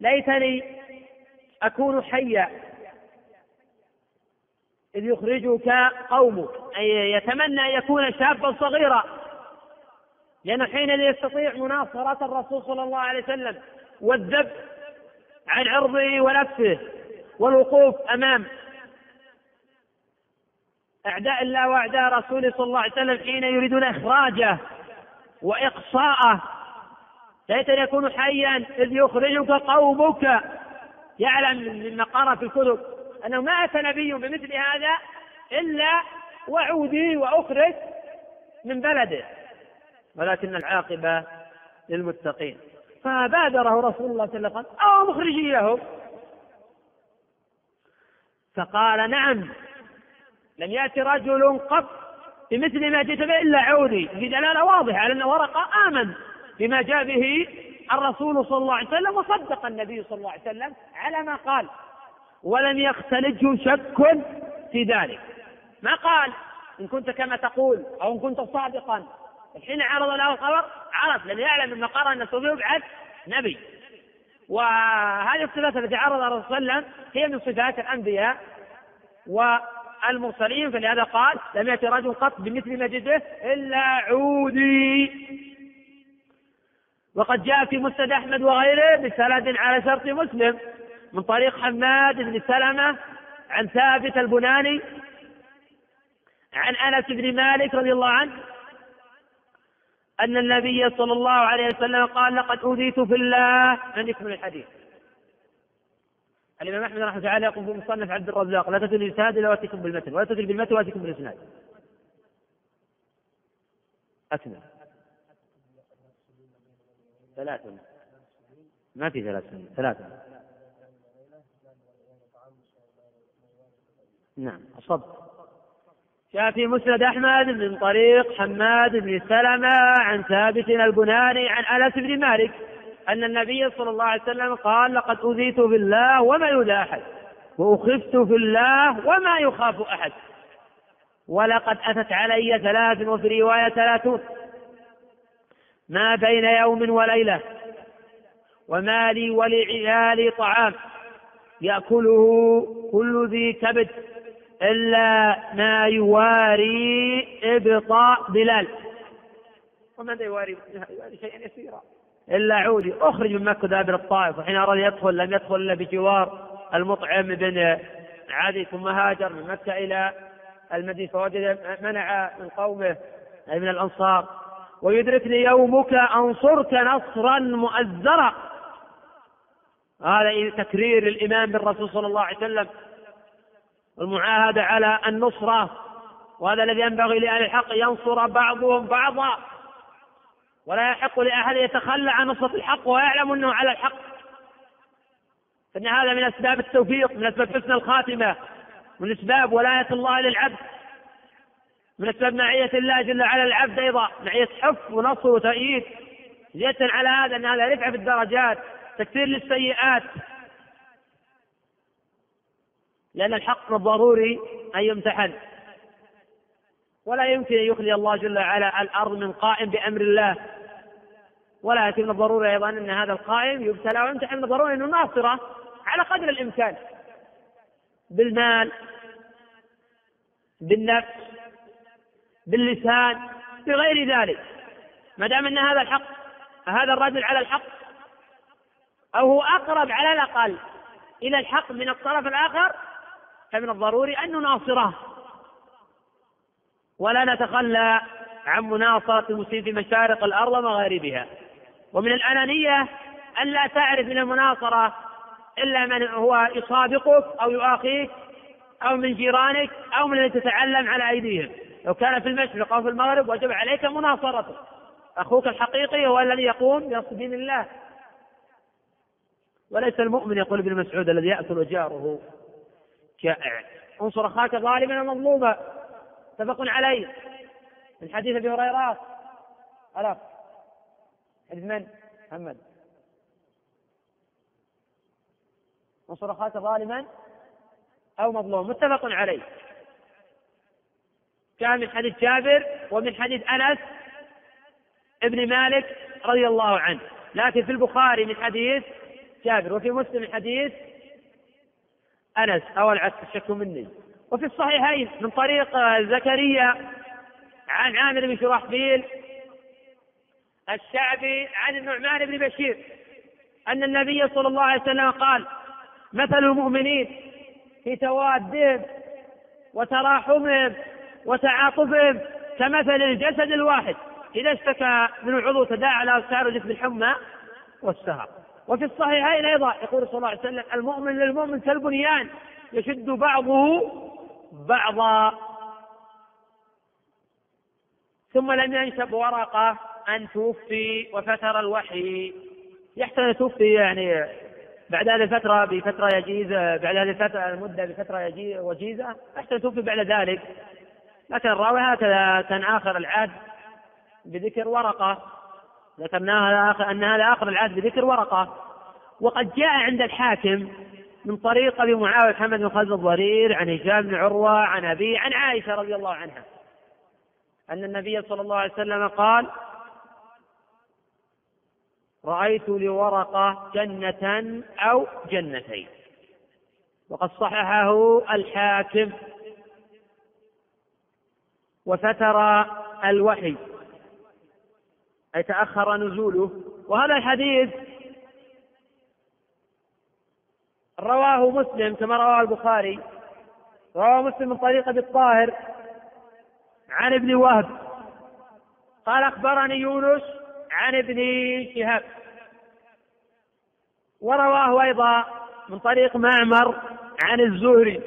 ليتني أكون حيا. إذ يخرجك قومك. أي يتمنى أن يكون شابا صغيرا. لأنه حينئذ يستطيع مناصرة الرسول صلى الله عليه وسلم والذب عن عرضه ونفسه والوقوف أمام أعداء الله وأعداء رسوله صلى الله عليه وسلم حين يريدون إخراجه وإقصاءه. ليت يكون حيا إذ يخرجك قومك. يعلم مما قرأ في الكتب. أنه ما أتى نبي بمثل هذا إلا وعودي وأخرج من بلده. ولكن العاقبة للمتقين. فبادره رسول الله صلى الله عليه وسلم أو مخرجيهم فقال نعم لم يأتي رجل قط بمثل ما جئت به إلا عودي. في دلالة واضحة على أن ورقة آمن بما جاء به الرسول صلى الله عليه وسلم وصدق النبي صلى الله عليه وسلم على ما قال. ولم يختلجه شك في ذلك. ما قال؟ إن كنت كما تقول أو إن كنت صادقا. حين عرض له الخبر عرف لأنه يعلم أن قرأ أن سوف يبعث نبي. وهذه الصفات التي عرض الرسول صلى الله عليه وسلم هي من صفات الأنبياء والمرسلين فلهذا قال لم يأتي رجل قط بمثل مجده إلا عودي. وقد جاء في مسند أحمد وغيره بسند على شرط مسلم. من طريق حماد بن سلمة عن ثابت البناني عن أنس بن مالك رضي الله عنه أن النبي صلى الله عليه وسلم قال لقد أوذيت في الله. ان يكمل الحديث الإمام أحمد رحمه الله تعالى يقول في مصنف عبد الرزاق لا تتل الاسناد إلا وأتيكم بالمتن ولا تتل بالمتن وأتيكم بالإسناد. اكمل ثلاثة. ما في ثلاث سنين ثلاثة. نعم أصبت جاء في مسند أحمد من طريق حماد بن سلمة عن ثابت البناني عن أنس بن مالك أن النبي صلى الله عليه وسلم قال لقد أوذيت في الله وما يؤذى أحد وأخفت في الله وما يخاف أحد. ولقد أتت علي ثلاث وفي رواية ثلاثون ما بين يوم وليلة وما لي ولعيالي طعام يأكله كل ذي كبد إلا ما يواري إبطاء بلال. وماذا يواري؟ يواري شيئا يسيرا. إلا عودي أخرج من مكة دابر الطائف. وحين أراد يدخل لم يدخل إلا بجوار المطعم بن عدي ثم هاجر من مكة إلى المدينة. فوجد منع من قومه أي من الأنصار. ويدركني يومك أنصرك نصرا مؤزرا. هذا تكرير الإيمان بالرسول صلى الله عليه وسلم. والمعاهدة على النصرة وهذا الذي ينبغي لأهل الحق ينصر بعضهم بعضا. ولا يحق لأحد يتخلى عن نصرة الحق ويعلم أنه على الحق. فإن هذا من أسباب التوفيق من أسباب حسن الخاتمة من أسباب ولاية الله للعبد من أسباب معية الله جل وعلا العبد أيضا. معية حف ونصر وتأييد. زيادة على هذا أن هذا رفع في الدرجات تكثير للسيئات لأن الحق من الضروري أن يمتحن. ولا يمكن أن يخلي الله جل وعلا الأرض من قائم بأمر الله. ولكن من الضروري أيضا أن هذا القائم يبتلى ويمتحن. من الضروري أنه ناصرة على قدر الإمكان. بالمال بالنفس باللسان بغير ذلك. ما دام أن هذا الحق هذا الرجل على الحق أو هو أقرب على الأقل إلى الحق من الطرف الآخر فمن الضروري أن نناصره. ولا نتخلى عن مناصرة المسلمين في مشارق الأرض ومغاربها. ومن الأنانية أن لا تعرف من المناصرة إلا من هو يصادقك أو يؤاخيك أو من جيرانك أو من الذي تتعلم على أيديهم. لو كان في المشرق أو في المغرب وجب عليك مناصرته. أخوك الحقيقي هو الذي يقوم بنصر دين الله. وليس المؤمن يقول ابن مسعود الذي يأكل جاره. جائع انصر أخاك ظالما مظلوما. متفق عليه. من حديث أبي هريرة. الاف حديث من؟ محمد. انصر أخاك ظالما أو مظلوما. متفق عليه. كان من حديث جابر ومن حديث أنس ابن مالك رضي الله عنه. لكن في البخاري من حديث جابر وفي مسلم من حديث أنس أو العكس الشك مني. وفي الصحيحين من طريق زكريا عن عامر بن شرحبيل الشعبي عن النعمان بن بشير أن النبي صلى الله عليه وسلم قال مثل المؤمنين في توادهم وتراحمهم وتعاطفهم كمثل الجسد الواحد. إذا اشتكى من العضو تداعى له سائر جسم الحمى والسهر. وفي الصحيحين أيضا يقول صلى الله عليه وسلم المؤمن للمؤمن كالبنيان. يشد بعضه بعضا. ثم لم ينشب ورقة أن توفي وفتر الوحي. يحتمل توفي يعني بعد هذه الفترة بفترة يجيزة بعد هذه الفترة المدة بفترة وجيزة يحتمل توفي بعد ذلك. لكن الراوي هكذا كان آخر العهد بذكر ورقة. ذكرناها أن هذا آخر العهد بذكر ورقة. وقد جاء عند الحاكم من طريق أبي معاوية محمد بن خالد الضرير عن هشام بن عروة عن أبي عن عائشة رضي الله عنها. أن النبي صلى الله عليه وسلم قال رأيت لورقة جنة أو جنتين. وقد صححه الحاكم. وفتر الوحي. أي تأخر نزوله. وهذا الحديث رواه مسلم كما رواه البخاري. رواه مسلم من طريق أبي الطاهر عن ابن وهب. قال أخبرني يونس عن ابن شهاب. ورواه أيضا من طريق معمر عن الزهري.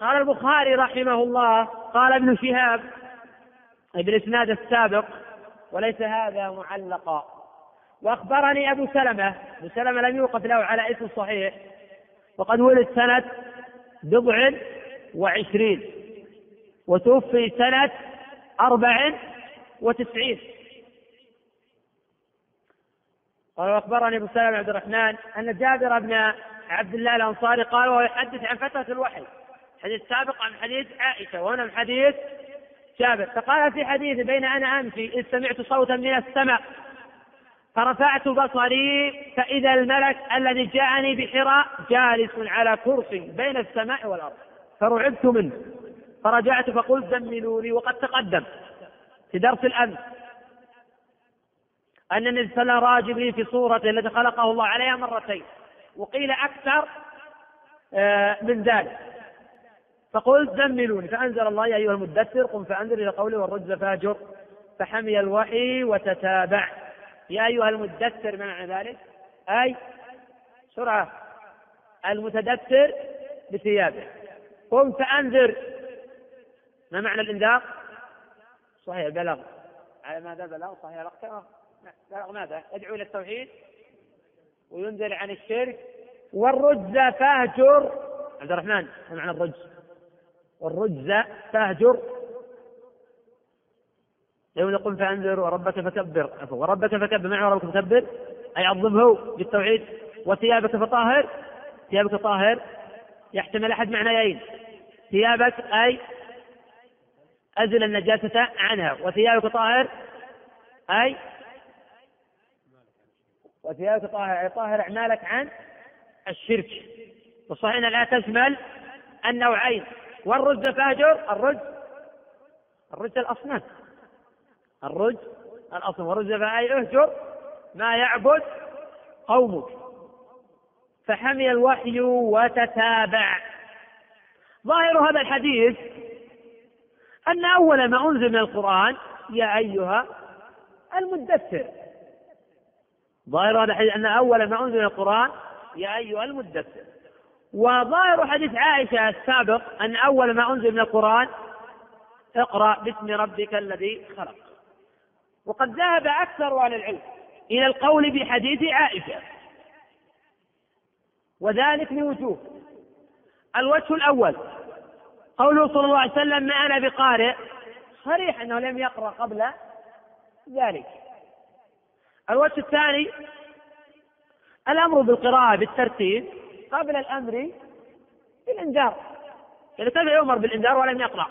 قال البخاري رحمه الله قال ابن شهاب بالإسناد السابق وليس هذا معلقا. وأخبرني أبو سلمة أبو سلمة لم يوقف له على اسم صحيح وقد ولد سنة بضع وعشرين وتوفي سنة أربع وتسعين. قال وأخبرني أبو سلمة عبد الرحمن أن جابر بن عبد الله الأنصاري قال وهو يحدث عن فترة الوحي. حديث سابق عن حديث عائشة وهنا من حديث جابر. فقال في حديث بين أنا امشي إذ سمعت صوتا من السماء فرفعت بصري فإذا الملك الذي جاءني بحراء جالس على كرسي بين السماء والأرض. فرعبت منه. فرجعت فقلت زملوني وقد تقدم. في درس الأمس. ان النبي صلى الله عليه في صورته التي خلقه الله عليها مرتين. وقيل أكثر آه، من ذلك. فقلت زملوني فأنزل الله يا أيها المدثر قم فأنذر إلى قوله والرجز فاجر فحمي الوحي وتتابع يا أيها المدثر ما معنى ذلك؟ أي سرعة المتدثر بثيابه قم فأنذر ما معنى الإنذار؟ صحيح بلغ على ماذا بلغ؟ صحيح بلغ بلغ ماذا؟ يدعو إلى التوحيد وينذر عن الشرك والرجز فاهجر عبد الرحمن ما معنى الرجز؟ والرجز فاهجر. يوم يقول فأنذر وربك فكبر. وربك فكبر معنى وربك فكبر؟ أي عظمه بالتوحيد. وثيابك فطاهر. ثيابك طاهر. يحتمل أحد معنيين. ثيابك أي أزل النجاسة عنها. وثيابك طاهر. أي وثيابك طاهر. أي طاهر أعمالك عن الشرك. وصحيح إن لا تشمل النوعين. والرز فاجر الرز. الرز الأصنام. الرز الأصنام. والرز فأي اهجر. ما يعبد قومك فحمي الوحي وتتابع. ظاهر هذا الحديث أن أول ما أنزل من القرآن يا أيها المدثر. ظاهر هذا الحديث أن أول ما أنزل من القرآن يا أيها المدثر. وظاهر حديث عائشة السابق أن أول ما أنزل من القرآن اقرأ باسم ربك الذي خلق. وقد ذهب أكثر أهل العلم إلى القول بحديث عائشة. وذلك لوجوه الوجه الأول قوله صلى الله عليه وسلم ما أنا بقارئ. صريح أنه لم يقرأ قبل ذلك. الوجه الثاني الأمر بالقراءة بالترتيب. قبل الأمر بالإنذار. يعني كيف يؤمر بالإنذار ولم يقرأ.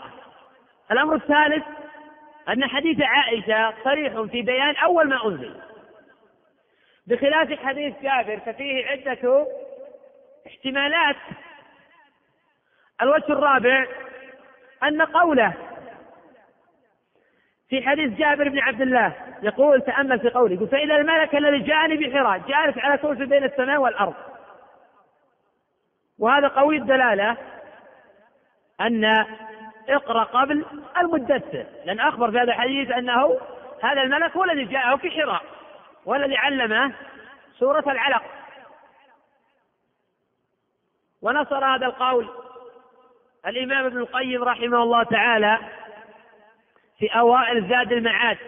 الأمر الثالث أن حديث عائشة صريح في بيان أول ما أنزل. بخلاف حديث جابر ففيه عدة احتمالات. الوجه الرابع أن قوله في حديث جابر بن عبد الله يقول تأمل في قوله يقول فإذا الملك الذي جاءني بحراء جالس على كرسي بين السماء والأرض. وهذا قوي الدلالة أن اقرأ قبل المدثر لأن أخبر في هذا الحديث أنه هذا الملك هو الذي جاءه في حراء والذي علمه سورة العلق. ونصر هذا القول الإمام ابن القيم رحمه الله تعالى في أوائل زاد المعاد.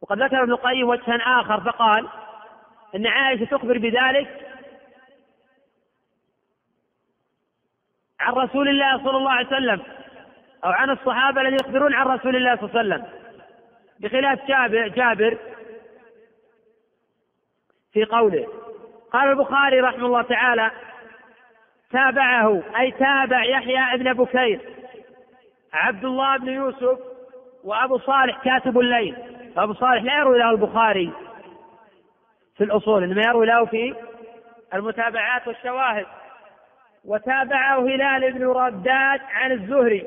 وقد ذكر ابن القيم وجها آخر فقال إن عائشة تخبر بذلك عن رسول الله صلى الله عليه وسلم أو عن الصحابة الذين يخبرون عن رسول الله صلى الله عليه وسلم. بخلاف جابر, جابر في قوله قال البخاري رحمه الله تعالى تابعه أي تابع يحيى ابن بكير عبد الله بن يوسف وأبو صالح كاتب الليل. أبو صالح لا يروي له البخاري في الأصول إنما يروي له في المتابعات والشواهد. وتابعه هلال بن رداد عن الزهري.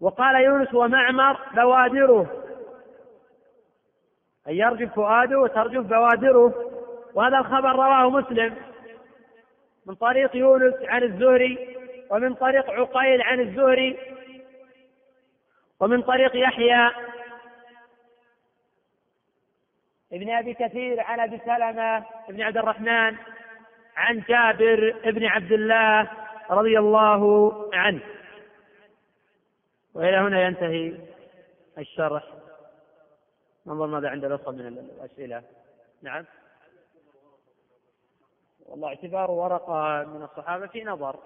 وقال يونس ومعمر بوادره. أن يرجف فؤاده وترجف بوادره. وهذا الخبر رواه مسلم. من طريق يونس عن الزهري ومن طريق عقيل عن الزهري. ومن طريق يحيى ابن أبي كثير عن أبي سلمة بن عبد الرحمن عن جابر بن عبد الله رضي الله عنه. وإلى هنا ينتهي الشرح. ننظر ماذا عند الأخوة من الأسئلة. نعم. والله اعتبار ورقة من الصحابة في نظر.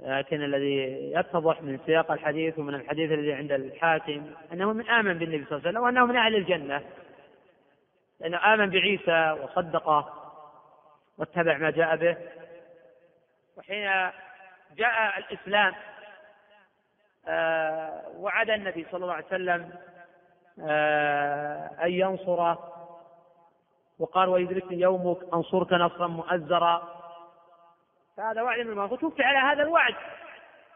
لكن الذي يتضح من سياق الحديث ومن الحديث الذي عند الحاكم أنه من آمن بالنبي صلى الله عليه وسلم وأنه من أهل الجنة. لأنه آمن بعيسى وصدقه. واتبع ما جاء به. وحين جاء الإسلام آه، وعد النبي صلى الله عليه وسلم آه، أن ينصره وقال ويدركني يومك أنصرك نصرا مؤزرا. فهذا وعد من الله وتوفي على هذا الوعد.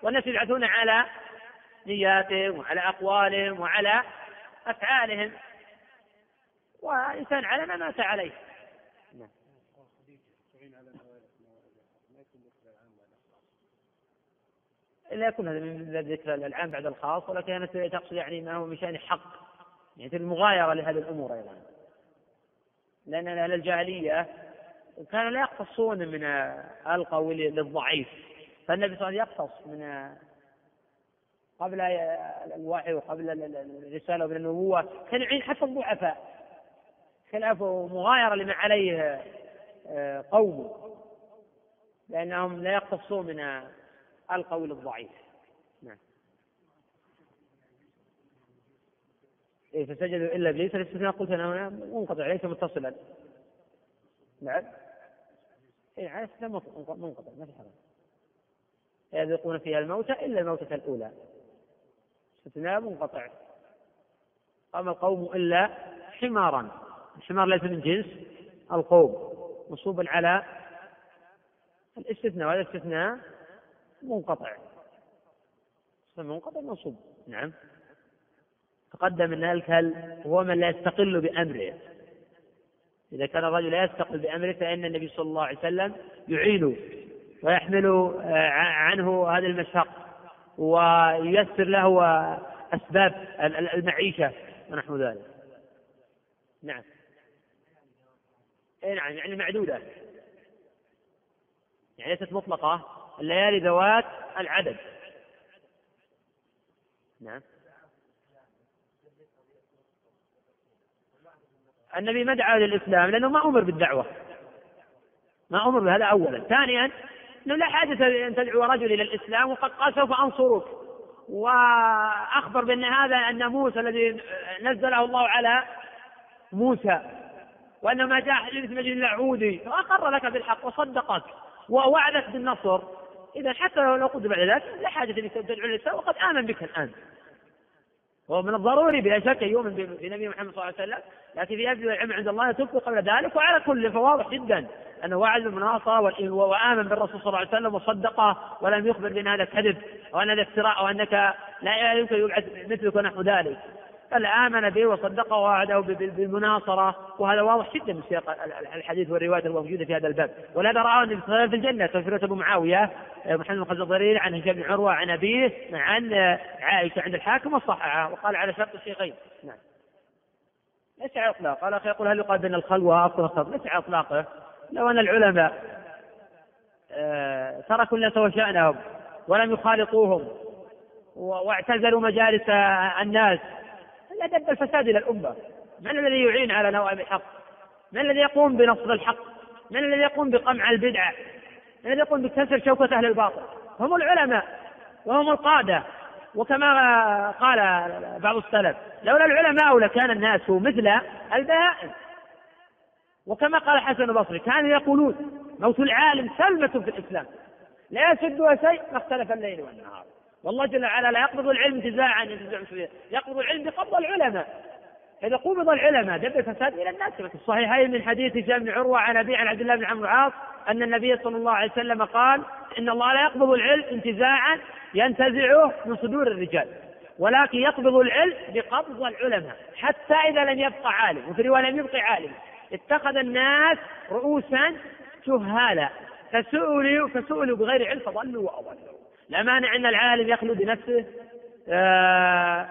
والناس يبعثون على نياتهم وعلى أقوالهم وعلى أفعالهم. وإنسان على ما مات عليه نعم. لا يكون هذا من ذكر العام بعد الخاص ولكن تقصد يعني ما هو من شأن حق يعني المغايرة لهذه الأمور أيضا. لأن أهل الجاهلية كانوا لا يقتصون من القول للضعيف فالنبي صلى الله عليه وسلم يقتص من قبل الوحي وقبل الرسالة وقبل النبوة. كان يعين حتى الضعفاء. خلاف مغايرة لما عليه قومه لأنهم لا يقتصون من القول الضعيف. نعم. إيه فسجدوا إلا إبليس الاستثناء قلت أنا منقطع ليس متصلا نعم. إيه على منقطع ما في حرج. يذوقون فيها الموتى إلا الموتة الأولى. استثناء منقطع. قام القوم إلا حمارا. الحمار ليس من جنس القوم مصوبا على الاستثناء. وهذا الاستثناء منقطع. منقطع منصوب. نعم. تقدم أن الكل هو من لا يستقل بأمره. إذا كان الرجل لا يستقل بأمره فإن النبي صلى الله عليه وسلم يعينه ويحمل آه، عنه هذه المشق وييسر له أسباب المعيشة ونحو ذلك. نعم. اي نعم يعني معدودة. يعني ليست مطلقة. الليالي ذوات العدد. نعم. النبي ما دعا للإسلام لأنه ما أمر بالدعوة. ما أمر بهذا أولا. ثانيا أنه لا حاجة أن تدعو رجل إلى الإسلام وقد قال سوف أنصرك. وأخبر بأن هذا أن موسى الذي نزله الله على موسى وأن ما جاء حديث مجد العودي. فأقر لك بالحق وصدقك ووعدك بالنصر. إذا حتى لو قلت بعد ذلك لا حاجة أن تدعو للإسلام وقد آمن بك الآن. من الضروري بلا شك ان يؤمن بنبي محمد صلى الله عليه وسلم لكن في يبدو العلم عند الله تبقى قبل ذلك وعلى كل فواضح جدا انه وعد بالمناصره وامن بالرسول صلى الله عليه وسلم وصدقه ولم يخبر بان هذا كذب أو أن هذا افتراء أو أنك لا يمكن يبعث مثلك ونحو ذلك. آمن به وصدقه ووعده بالمناصرة. وهذا واضح جدا من سياق الحديث والروايات الموجودة في هذا الباب. ولهذا عليه وسلم في الجنة. تفسيرة أبو معاوية محمد بن الضرير عن هشام بن عروة عن أبيه عن عائشة عند الحاكم وصححها. وقال على شرط الشيخين. نعم. ليس على إطلاق. قال أخي يقول هل يقال بين الخلوة أفضل الخلوة؟ ليس على إطلاقه لو أن العلماء آه، تركوا الناس وشأنهم ولم يخالطوهم واعتزلوا مجالس الناس دب الفساد إلى الأمة. من الذي يعين على نوائب الحق؟ من الذي يقوم بنصر الحق؟ من الذي يقوم بقمع البدعة الذي يقوم بكسر شوكة أهل الباطل؟ هم العلماء وهم القادة. وكما قال بعض السلف لولا العلماء لكان الناس مثل البهائم. وكما قال الحسن البصري كانوا يقولون موت العالم سلمة في الإسلام. لا يسدها شيء ما اختلف الليل والنهار. والله جل وعلا لا يقبض العلم انتزاعا يقبض العلم بقبض العلماء. إذا قبض العلماء دب الفساد إلى الناس. في الصحيحين من حديث هشام بن عروة عن أبي عن عبد الله بن عمرو العاص أن النبي صلى الله عليه وسلم قال إن الله لا يقبض العلم انتزاعا ينتزعه من صدور الرجال ولكن يقبض العلم بقبض العلماء حتى إذا لم يبقى عالم وفي رواية لم يبقى عالم. اتخذ الناس رؤوسا جهالا فسئلوا فسئلوا بغير علم فضلوا وأضلوا. لا مانع أن العالم يخلو بنفسه آه،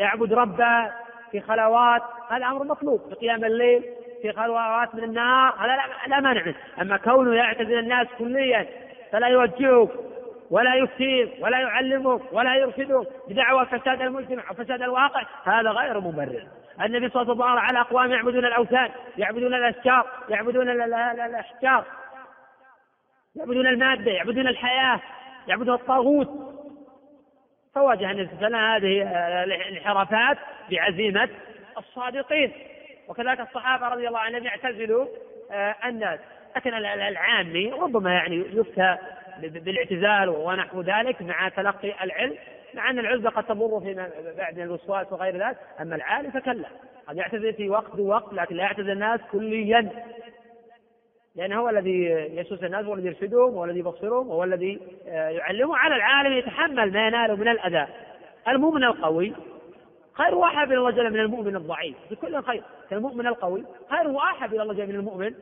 يعبد ربه في خلوات هذا أمر مطلوب في قيام الليل في خلوات من النهار هذا لا مانع أما كونه يعتزل الناس كليا فلا يوجهك ولا يفتيك ولا يعلمك ولا يرشدك بدعوى فساد المجتمع وفساد الواقع هذا غير مبرر. النبي صلى الله عليه وسلم على أقوام يعبدون الأوثان يعبدون الأشجار يعبدون الأحجار يعبدون المادة يعبدون الحياة. يعبدون الطاغوت. فواجه النبي صلى الله عليه وسلم هذه الانحرافات بعزيمة الصادقين. وكذلك الصحابة رضي الله عنهم يعتزلوا آه، الناس. لكن العامي ربما يعني يفتى بالاعتزال ونحو ذلك مع تلقي العلم مع أن العزله قد تمر فيما بعد من الوسواس وغير ذلك. أما العالم فكلا قد يعتزل في وقت ووقت لكن لا يعتزل الناس كليا. لأنه هو الذي يسوس الناس هو الذي يرشدهم هو الذي يبصرهم هو الذي آه، يعلمهم على العالم يتحمل ما يناله من الأذى. المؤمن القوي خير واحد إلى الله جل من المؤمن الضعيف بكل خير. المؤمن القوي خير واحد إلى الله جل من المؤمن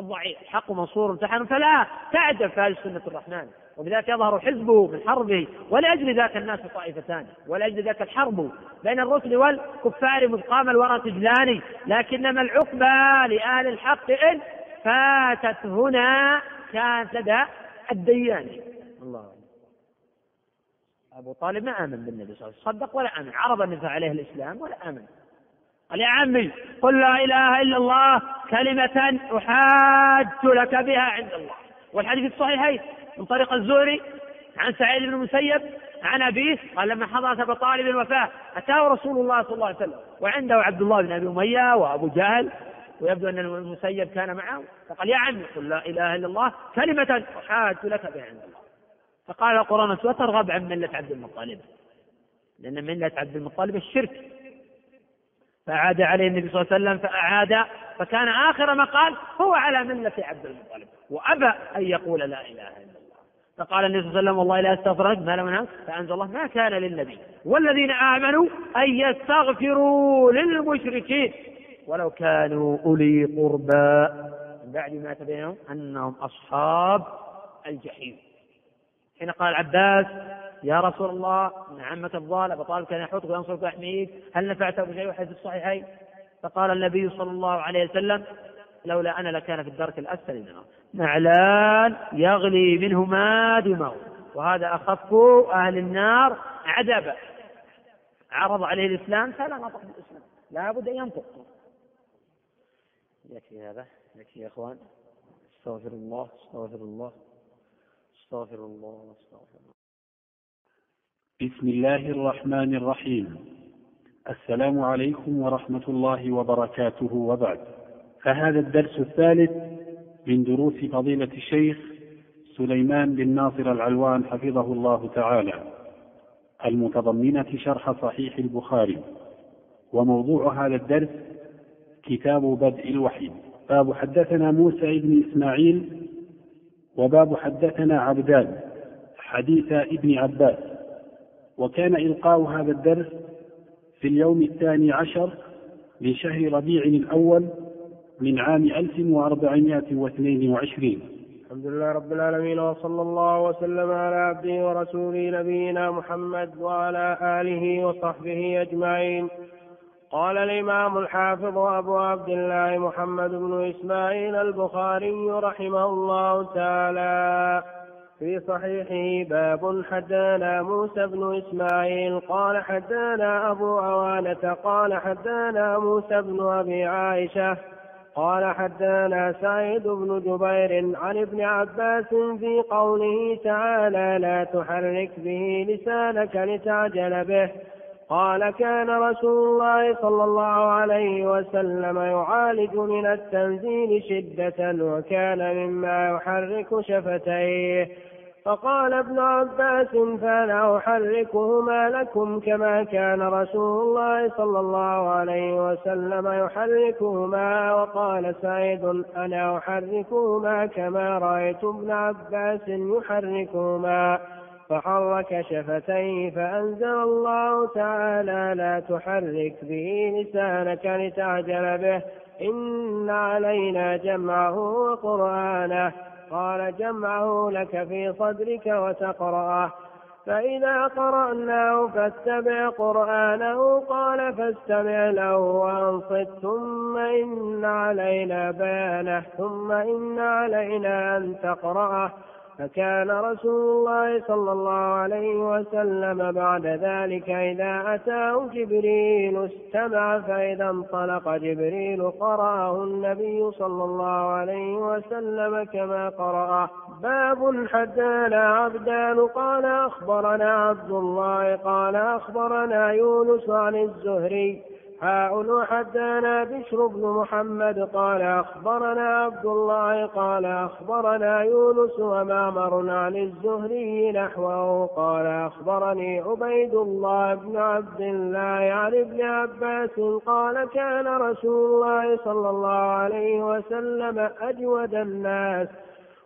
الضعيف. الحق منصور امتحن فلا تعجب في سنة الرحمن. وبذلك يظهر حزبه من حربه ولأجل ذاك الناس طائفتان ولأجل ذاك الحرب بين الرسل والكفار مذ قام الورى تجلان لكنما العقبى لأهل الحق إن فاتت هنا كانت لدى الديان الله. أبو طالب ما آمن بالنبي صلى الله عليه وسلم صدق ولا آمن عرض النبي عليه الإسلام ولا آمن. قال يا عمي قل لا إله إلا الله كلمة أحاج لك بها عند الله. والحديث الصحيحين من طريق الزهري عن سعيد بن المسيب عن أبيه قال لما حضرت أبا طالب الوفاة أتاه رسول الله صلى الله عليه وسلم وعنده عبد الله بن أبي أمية وأبو جهل ويبدو أن المسيب كان معه فقال يا عمي قل لا إله إلا الله كلمة أحاج لك بها عند الله. فقال القرآن وترغب عن ملة عبد المطلب لأن ملة عبد المطلب الشرك. فأعاد عليه النبي صلى الله عليه وسلم فأعاد فكان آخر ما قال هو على ملة عبد المطلب وأبى أن يقول لا إله إلا الله. فقال النبي صلى الله عليه وسلم والله لا استغفرك ما لم فأنزل الله ما كان للنبي. والذين آمنوا أن يستغفروا للمشركين. ولو كانوا أولي قربى. من بعد ما تبين أنهم أصحاب الجحيم. حين قال العباس يا رسول الله إن عمك الضال ابو طالب كان يحوطك وينصرك ويحميك هل نفعته بشيء وحديث الصحيحين؟ فقال النبي صلى الله عليه وسلم لولا أنا لكان في الدرك الأسفل من النار نعلان يغلي منهما دماغ وهذا أخف أهل النار عذابا عرض عليه الإسلام فلا نطق بالاسلام لابد أن ينطق. يكفي هذا. يكفي يا إخوان. استغفر الله استغفر الله استغفر الله استغفر الله. بسم الله الرحمن الرحيم. السلام عليكم ورحمة الله وبركاته. وبعد فهذا الدرس الثالث من دروس فضيلة الشيخ سليمان بن ناصر العلوان حفظه الله تعالى المتضمنة شرح صحيح البخاري. وموضوع هذا الدرس كتاب بدء الوحي. باب حدثنا موسى بن إسماعيل وباب حدثنا عبدان حديث ابن عباس. وكان إلقاء هذا الدرس في اليوم الثاني عشر من شهر ربيع الأول من عام 1422 الحمد لله رب العالمين وصلى الله وسلم على عبده ورسوله نبينا محمد وعلى آله وصحبه أجمعين. قال الإمام الحافظ أبو عبد الله محمد بن إسماعيل البخاري رحمه الله تعالى في صحيحه باب حدانا موسى بن إسماعيل قال حدانا أبو عوانة قال حدانا موسى بن أبي عائشة قال حدثنا سعيد بن جبير عن ابن عباس في قوله تعالى لا تحرك به لسانك لتعجل به قال كان رسول الله صلى الله عليه وسلم يعالج من التنزيل شدة وكان مما يحرك شفتيه. فقال ابن عباس فأنا أحركهما لكم كما كان رسول الله صلى الله عليه وسلم يحركهما وقال سعيد أنا أحركهما كما رأيت ابن عباس يحركهما فحرك شفتيه فأنزل الله تعالى لا تحرك به لسانك لتعجل به. إن علينا جمعه وقرآنه. قال جمعه لك في صدرك وتقرأه. فإذا قرأناه فاتبع قرآنه. قال فاستمع له وأنصت. ثم إن علينا بيانه. ثم إن علينا أن تقرأه. فكان رسول الله صلى الله عليه وسلم بعد ذلك إذا أتاه جبريل استمع فإذا انطلق جبريل قرأه النبي صلى الله عليه وسلم كما قرأه باب حدانا عبدان قال أخبرنا عبد الله قال أخبرنا يونس عن الزهري حاء حدانا بشر بن محمد قال أخبرنا عبد الله قال أخبرنا يونس ومعمر عن الزهري نحوه قال أخبرني عبيد الله بن عبد الله عن ابن عباس قال كان رسول الله صلى الله عليه وسلم أجود الناس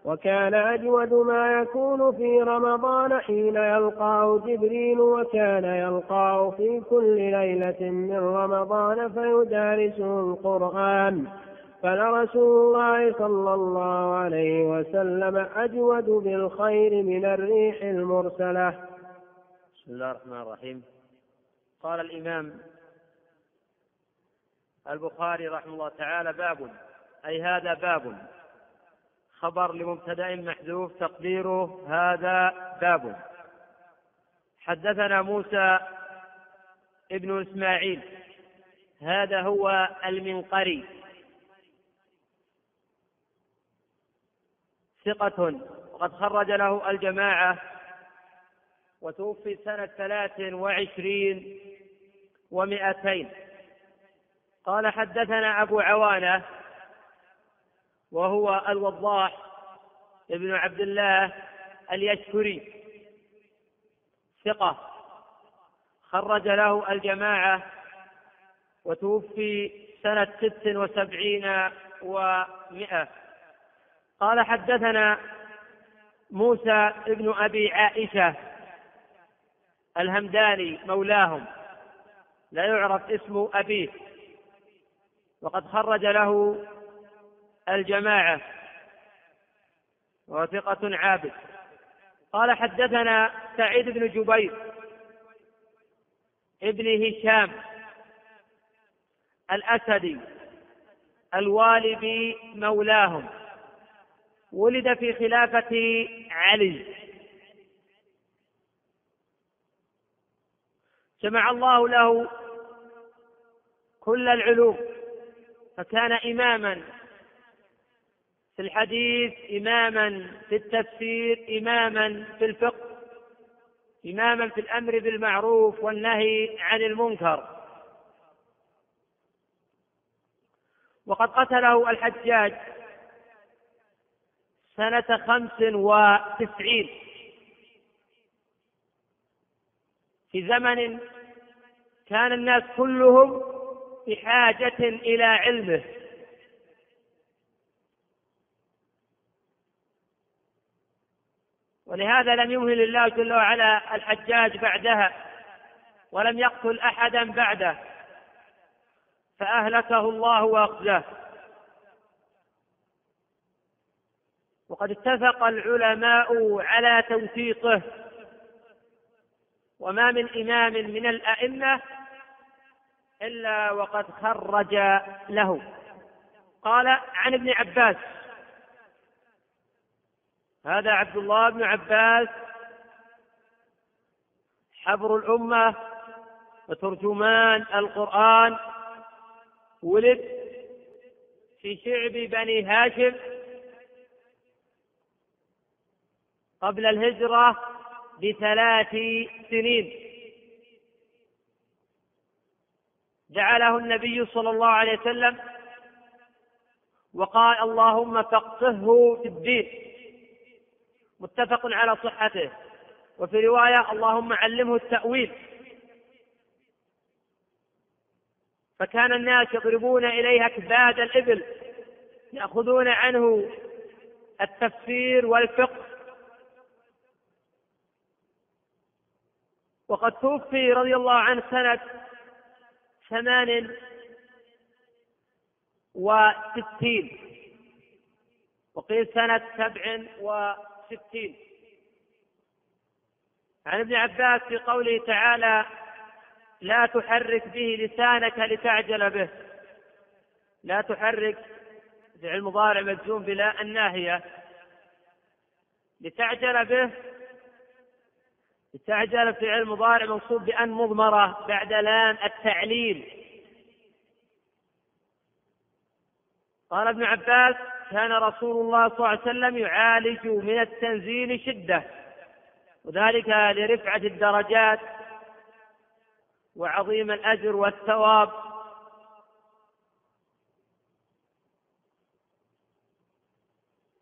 وكان أجود ما يكون في رمضان حين يلقاه جبريل وكان يلقاه في كل ليلة من رمضان فيدارسه القرآن. فلرسول الله صلى الله عليه وسلم أجود بالخير من الريح المرسلة. بسم الله الرحمن الرحيم. قال الإمام البخاري رحمه الله تعالى باب أي هذا باب. خبر لمبتدأ محذوف تقديره هذا باب. حدثنا موسى ابن إسماعيل. هذا هو المنقري. ثقة. وقد خرج له الجماعة وتوفي سنة ثلاث وعشرين ومائتين قال حدثنا أبو عوانة وهو الوضاح ابن عبد الله اليشكري. ثقة. خرج له الجماعة وتوفي سنة ست وسبعين ومائة قال حدثنا موسى ابن أبي عائشة الهمداني مولاهم. لا يعرف اسم أبيه. وقد خرج له الجماعة. وثقة عابد. قال حدثنا سعيد بن جبير ابن هشام الأسدي الوالبي مولاهم. ولد في خلافة علي. جمع الله له كل العلوم فكان إماما في الحديث إماما في التفسير إماما في الفقه إماما في الأمر بالمعروف والنهي عن المنكر. وقد قتله الحجاج سنة خمس وتسعين. في زمن كان الناس كلهم بحاجة إلى علمه. ولهذا لم يمهل الله جل وعلا الحجاج بعدها ولم يقتل أحدا بعده فأهلكه الله وأخزاه. وقد اتفق العلماء على توثيقه وما من إمام من الأئمة إلا وقد خرج له. قال عن ابن عباس هذا عبد الله بن عباس حبر الأمة وترجمان القرآن ولد في شعب بني هاشم قبل الهجرة بثلاث سنين. جعله النبي صلى الله عليه وسلم وقال اللهم فقهه في الدين. متفق على صحته. وفي رواية اللهم علمه التأويل. فكان الناس يضربون إليها كباد الإبل يأخذون عنه التفسير والفقه. وقد توفي رضي الله عنه سنة ثمان وستين وقيل سنة سبع وستين. عن ابن عباس في قوله تعالى لا تحرك به لسانك لتعجل به. لا تحرك فعل مضارع مجزوم بلا الناهية. لتعجل به لتعجل فعل مضارع منصوب بأن مضمرة بعد لام التعليل. قال ابن عباس كان رسول الله صلى الله عليه وسلم يعالج من التنزيل شدة وذلك لرفعة الدرجات وعظيم الأجر والثواب.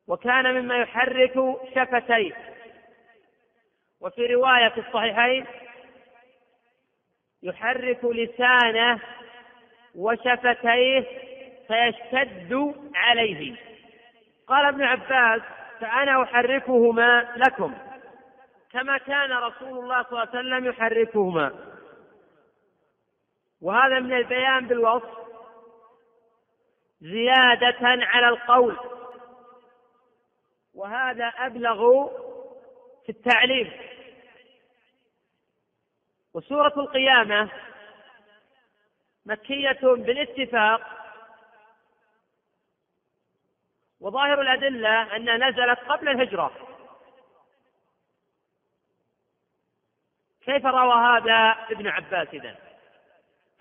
وكان مما يحرك شفتيه. وفي رواية في الصحيحين يحرك لسانه وشفتيه فيشتد عليه. قال ابن عباس فأنا أحركهما لكم. كما كان رسول الله صلى الله عليه وسلم يحركهما. وهذا من البيان بالوصف. زيادة على القول. وهذا أبلغ في التعليم. وسورة القيامة مكية بالاتفاق وظاهر الأدلة أنها نزلت قبل الهجرة. كيف روى هذا ابن عباس إذن؟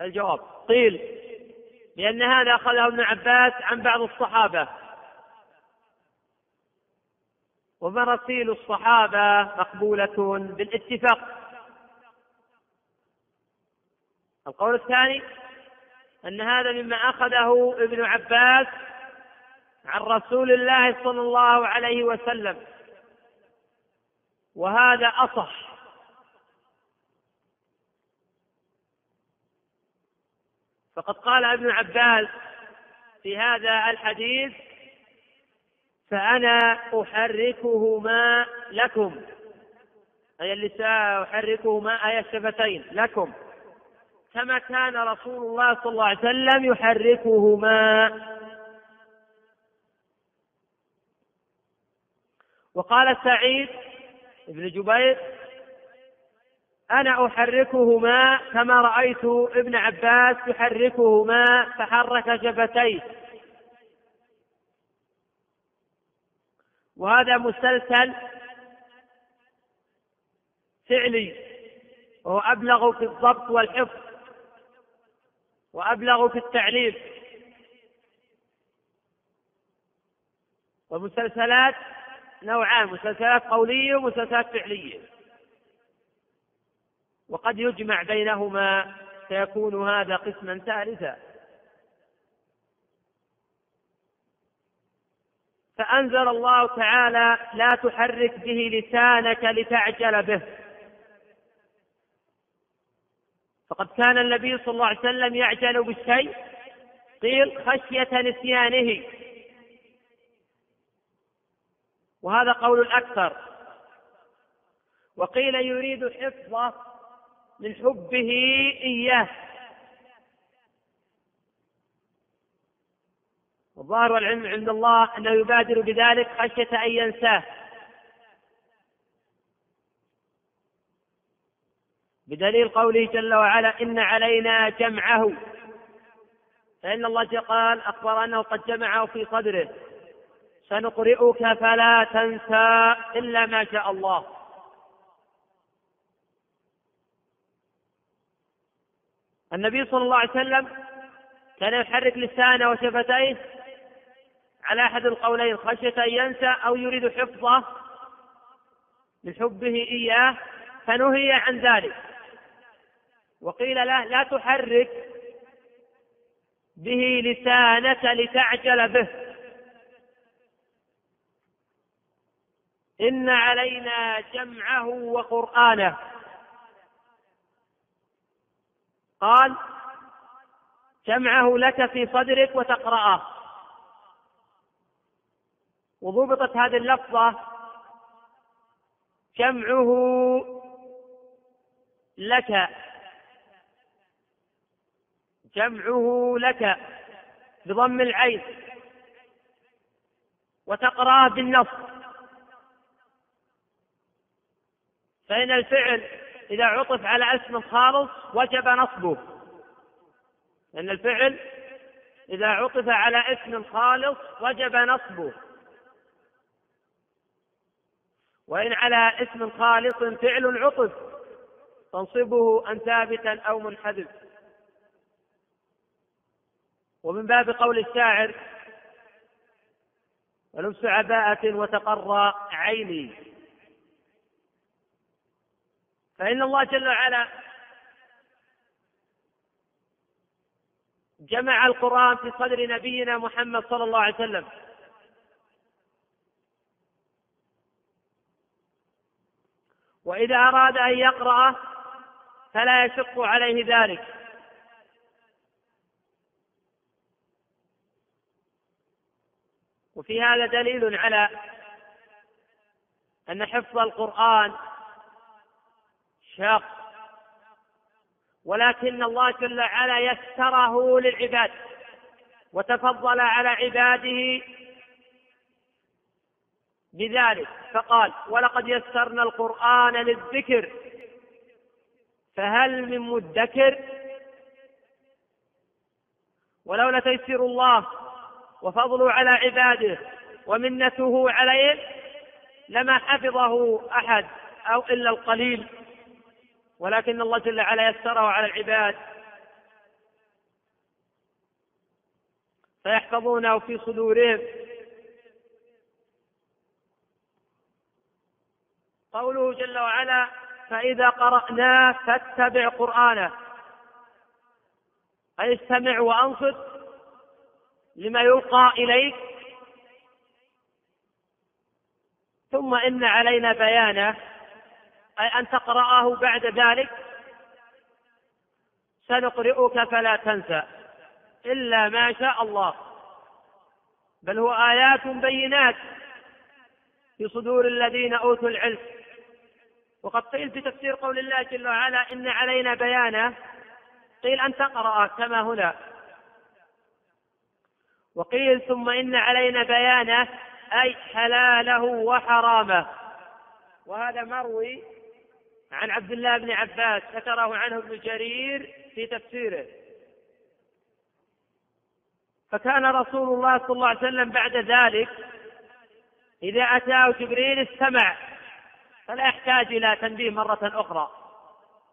الجواب قيل لأن هذا أخذه ابن عباس عن بعض الصحابة. ومراسيل الصحابة مقبولة بالاتفاق. القول الثاني أن هذا مما أخذه ابن عباس عن رسول الله صلى الله عليه وسلم. وهذا أصح. فقد قال ابن عباس في هذا الحديث فأنا أحركهما لكم. أي اللسان أحركهما أي الشفتين لكم. كما كان رسول الله صلى الله عليه وسلم يحركهما. وقال سعيد بن جبير أنا أحركهما كما رأيت ابن عباس يحركهما فحرك شفتيه وهذا مسلسل فعلي وهو أبلغ في الضبط والحفظ وأبلغ في التعليم. والمسلسلات نوعان مسلسلات قولية ومسلسلات فعلية. وقد يجمع بينهما فيكون هذا قسما ثالثا. فأنزل الله تعالى لا تحرك به لسانك لتعجل به. فقد كان النبي صلى الله عليه وسلم يعجل بالشيء. قيل خشية نسيانه. وهذا قول الأكثر. وقيل يريد حفظه من حبه إياه. والظاهر والعلم عند الله أنه يبادر بذلك خشية أن ينساه. بدليل قوله جل وعلا إن علينا جمعه. فإن الله قال أخبر أنه قد جمعه في صدره. سنقرئك فلا تنسى إلا ما شاء الله. النبي صلى الله عليه وسلم كان يحرك لسانه وشفتيه على أحد القولين خشية أن ينسى أو يريد حفظه لحبه إياه فنهي عن ذلك. وقيل له لا تحرك به لسانك لتعجل به. إن علينا جمعه وقرآنه. قال جمعه لك في صدرك وتقرأه. وضبطت هذه اللفظة جمعه لك. جمعه لك بضم العين وتقرأه بالنص. فإن الفعل إذا عطف على اسم خالص وجب نصبه. لأن الفعل إذا عطف على اسم خالص وجب نصبه. وإن على اسم خالص فعل عطف تنصبه أن ثابتا أو منحذف. ومن باب قول الشاعر ولبس عباءة وتقرى عيني. فإن الله جل وعلا جمع القرآن في صدر نبينا محمد صلى الله عليه وسلم. وإذا أراد أن يقرأه فلا يشق عليه ذلك. وفي هذا دليل على أن حفظ القرآن شاق. ولكن الله جل وعلا يسره للعباد وتفضل على عباده بذلك. فقال ولقد يسرنا القرآن للذكر فهل من مدكر؟ ولولا تيسير الله وفضله على عباده ومنته عليهم لما حفظه أحد أو إلا القليل. ولكن الله جل وعلا يسره على العباد. فيحفظونه في صدورهم. قوله جل وعلا فإذا قرأناه فاتبع قرآنه. أي استمع وأنصت لما يلقى إليك. ثم إن علينا بيانه. أي أن تقرأه بعد ذلك؟ سنقرئك فلا تنسى. إلا ما شاء الله. بل هو آيات بينات في صدور الذين أوتوا العلم. وقد قيل في تفسير قول الله جل وعلا إن علينا بيانه. قيل أن تقرأ كما هنا. وقيل ثم إن علينا بيانه أي حلاله وحرامه. وهذا مروي عن عبد الله بن عباس ذكره عنه ابن جرير في تفسيره. فكان رسول الله صلى الله عليه وسلم بعد ذلك إذا أتاه جبريل استمع فلا يحتاج إلى تنبيه مرة أخرى.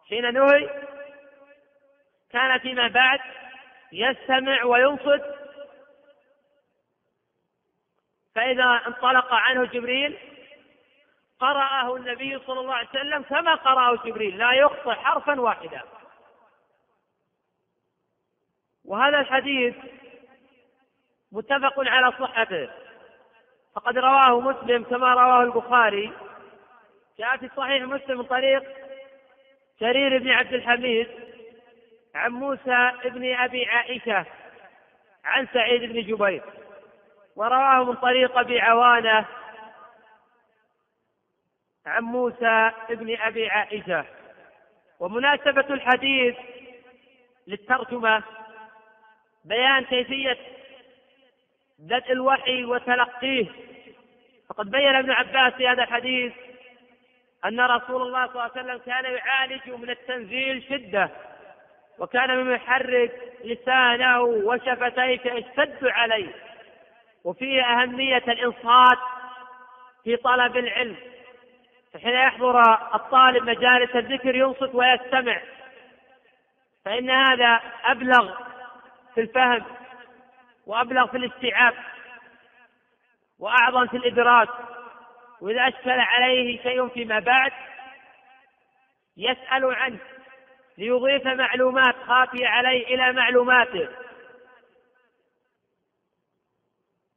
حين نهي كان فيما بعد يستمع وينصت. فإذا انطلق عنه جبريل قرأه النبي صلى الله عليه وسلم كما قرأه جبريل لا يخطئ حرفا واحدا. وهذا الحديث متفق على صحته. فقد رواه مسلم كما رواه البخاري. جاء في صحيح مسلم من طريق جرير بن عبد الحميد عن موسى بن أبي عائشة عن سعيد بن جبير. ورواه من طريق أبي عوانة عن موسى بن أبي عائشة. ومناسبة الحديث للترجمة بيان كيفية بدء الوحي وتلقيه. فقد بين ابن عباس في هذا الحديث أن رسول الله صلى الله عليه وسلم كان يعالج من التنزيل شدة وكان مما يحرك لسانه وشفتيه فيشتد عليه. وفيه أهمية الإنصات في طلب العلم. فحين يحضر الطالب مجالس الذكر ينصت ويستمع. فإن هذا أبلغ في الفهم وأبلغ في الاستيعاب وأعظم في الإدراك وإذا أشكل عليه شيء فيما بعد يسأل عنه ليضيف معلومات خافية عليه إلى معلوماته.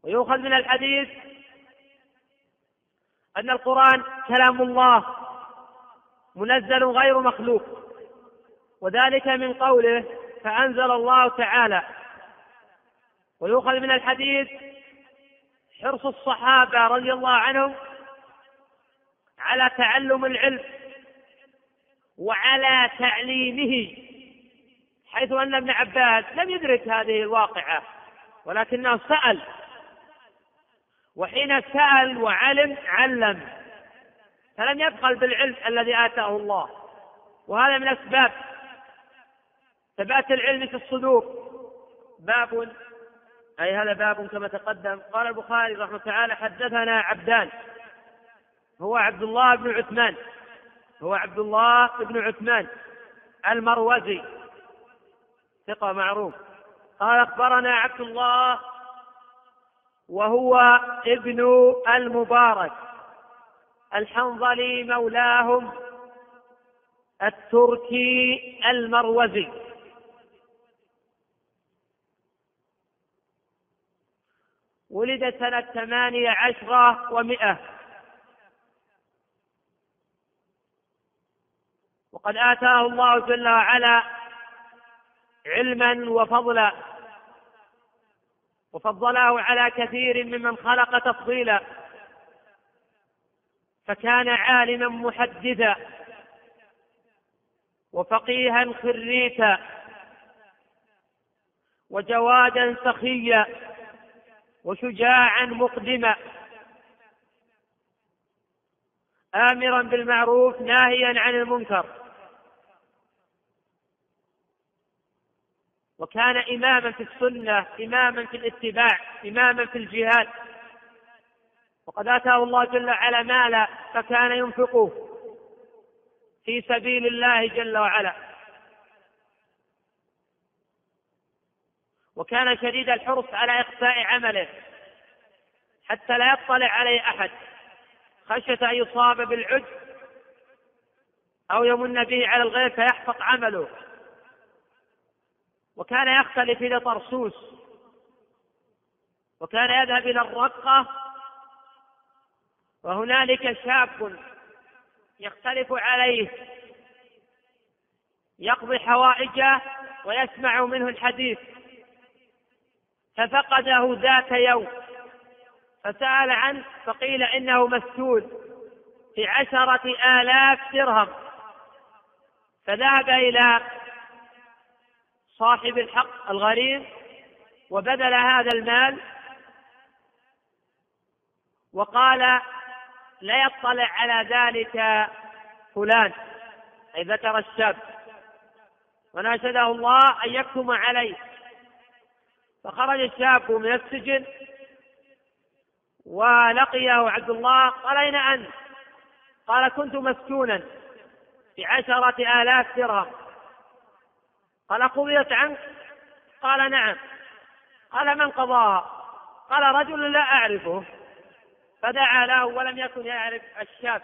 ويؤخذ من الحديث أن القرآن كلام الله منزل غير مخلوق. وذلك من قوله فأنزل الله تعالى. ويؤخذ من الحديث حرص الصحابة رضي الله عنهم على تعلم العلم وعلى تعليمه حيث أن ابن عباس لم يدرك هذه الواقعة ولكنه سأل وحين سأل وعلم علم. فلم يبخل بالعلم الذي آتاه الله. وهذا من أسباب ثبات العلم في الصدور. باب أي هذا باب كما تقدم. قال البخاري رحمه تعالى حدثنا عبدان. هو عبد الله بن عثمان. هو عبد الله بن عثمان المروزي. ثقة معروف. قال أخبرنا عبد الله وهو ابن المبارك الحنظلي مولاهم التركي المروزي. ولد سنة ثمانية عشرة ومئة. وقد آتاه الله جل وعلا علما وفضلا. وفضله على كثير ممن خلق تفضيلا. فكان عالما محدثا وفقيها خريتا وجوادا سخيا وشجاعا مقدما. آمرا بالمعروف ناهيا عن المنكر. وكان إماما في السنة إماما في الاتباع إماما في الجهاد. وقد آتاه الله جل وعلا مالا فكان ينفقه في سبيل الله جل وعلا. وكان شديد الحرص على إخفاء عمله حتى لا يطلع عليه أحد. خشية أن يصاب بالعجب أو يمن به على الغير فيحفظ عمله. وكان يختلف إلى طرسوس وكان يذهب إلى الرقة وهنالك شاب يختلف عليه يقضي حوائجه ويسمع منه الحديث. ففقده ذات يوم فسأل عنه فقيل إنه مسجون في عشرة آلاف درهم. فذهب إلى صاحب الحق الغريب وبذل هذا المال وقال لا يطلع على ذلك فلان أي ذكر الشاب وناشده الله أن يكتم عليه فخرج الشاب من السجن ولقيه عبد الله قال أين أنت؟ قال كنت مسكونا بعشرة آلاف درهم قال قضيت عنك؟ قال نعم. قال من قضاها قال رجل لا أعرفه. فدعا له ولم يكن يعرف الشاب.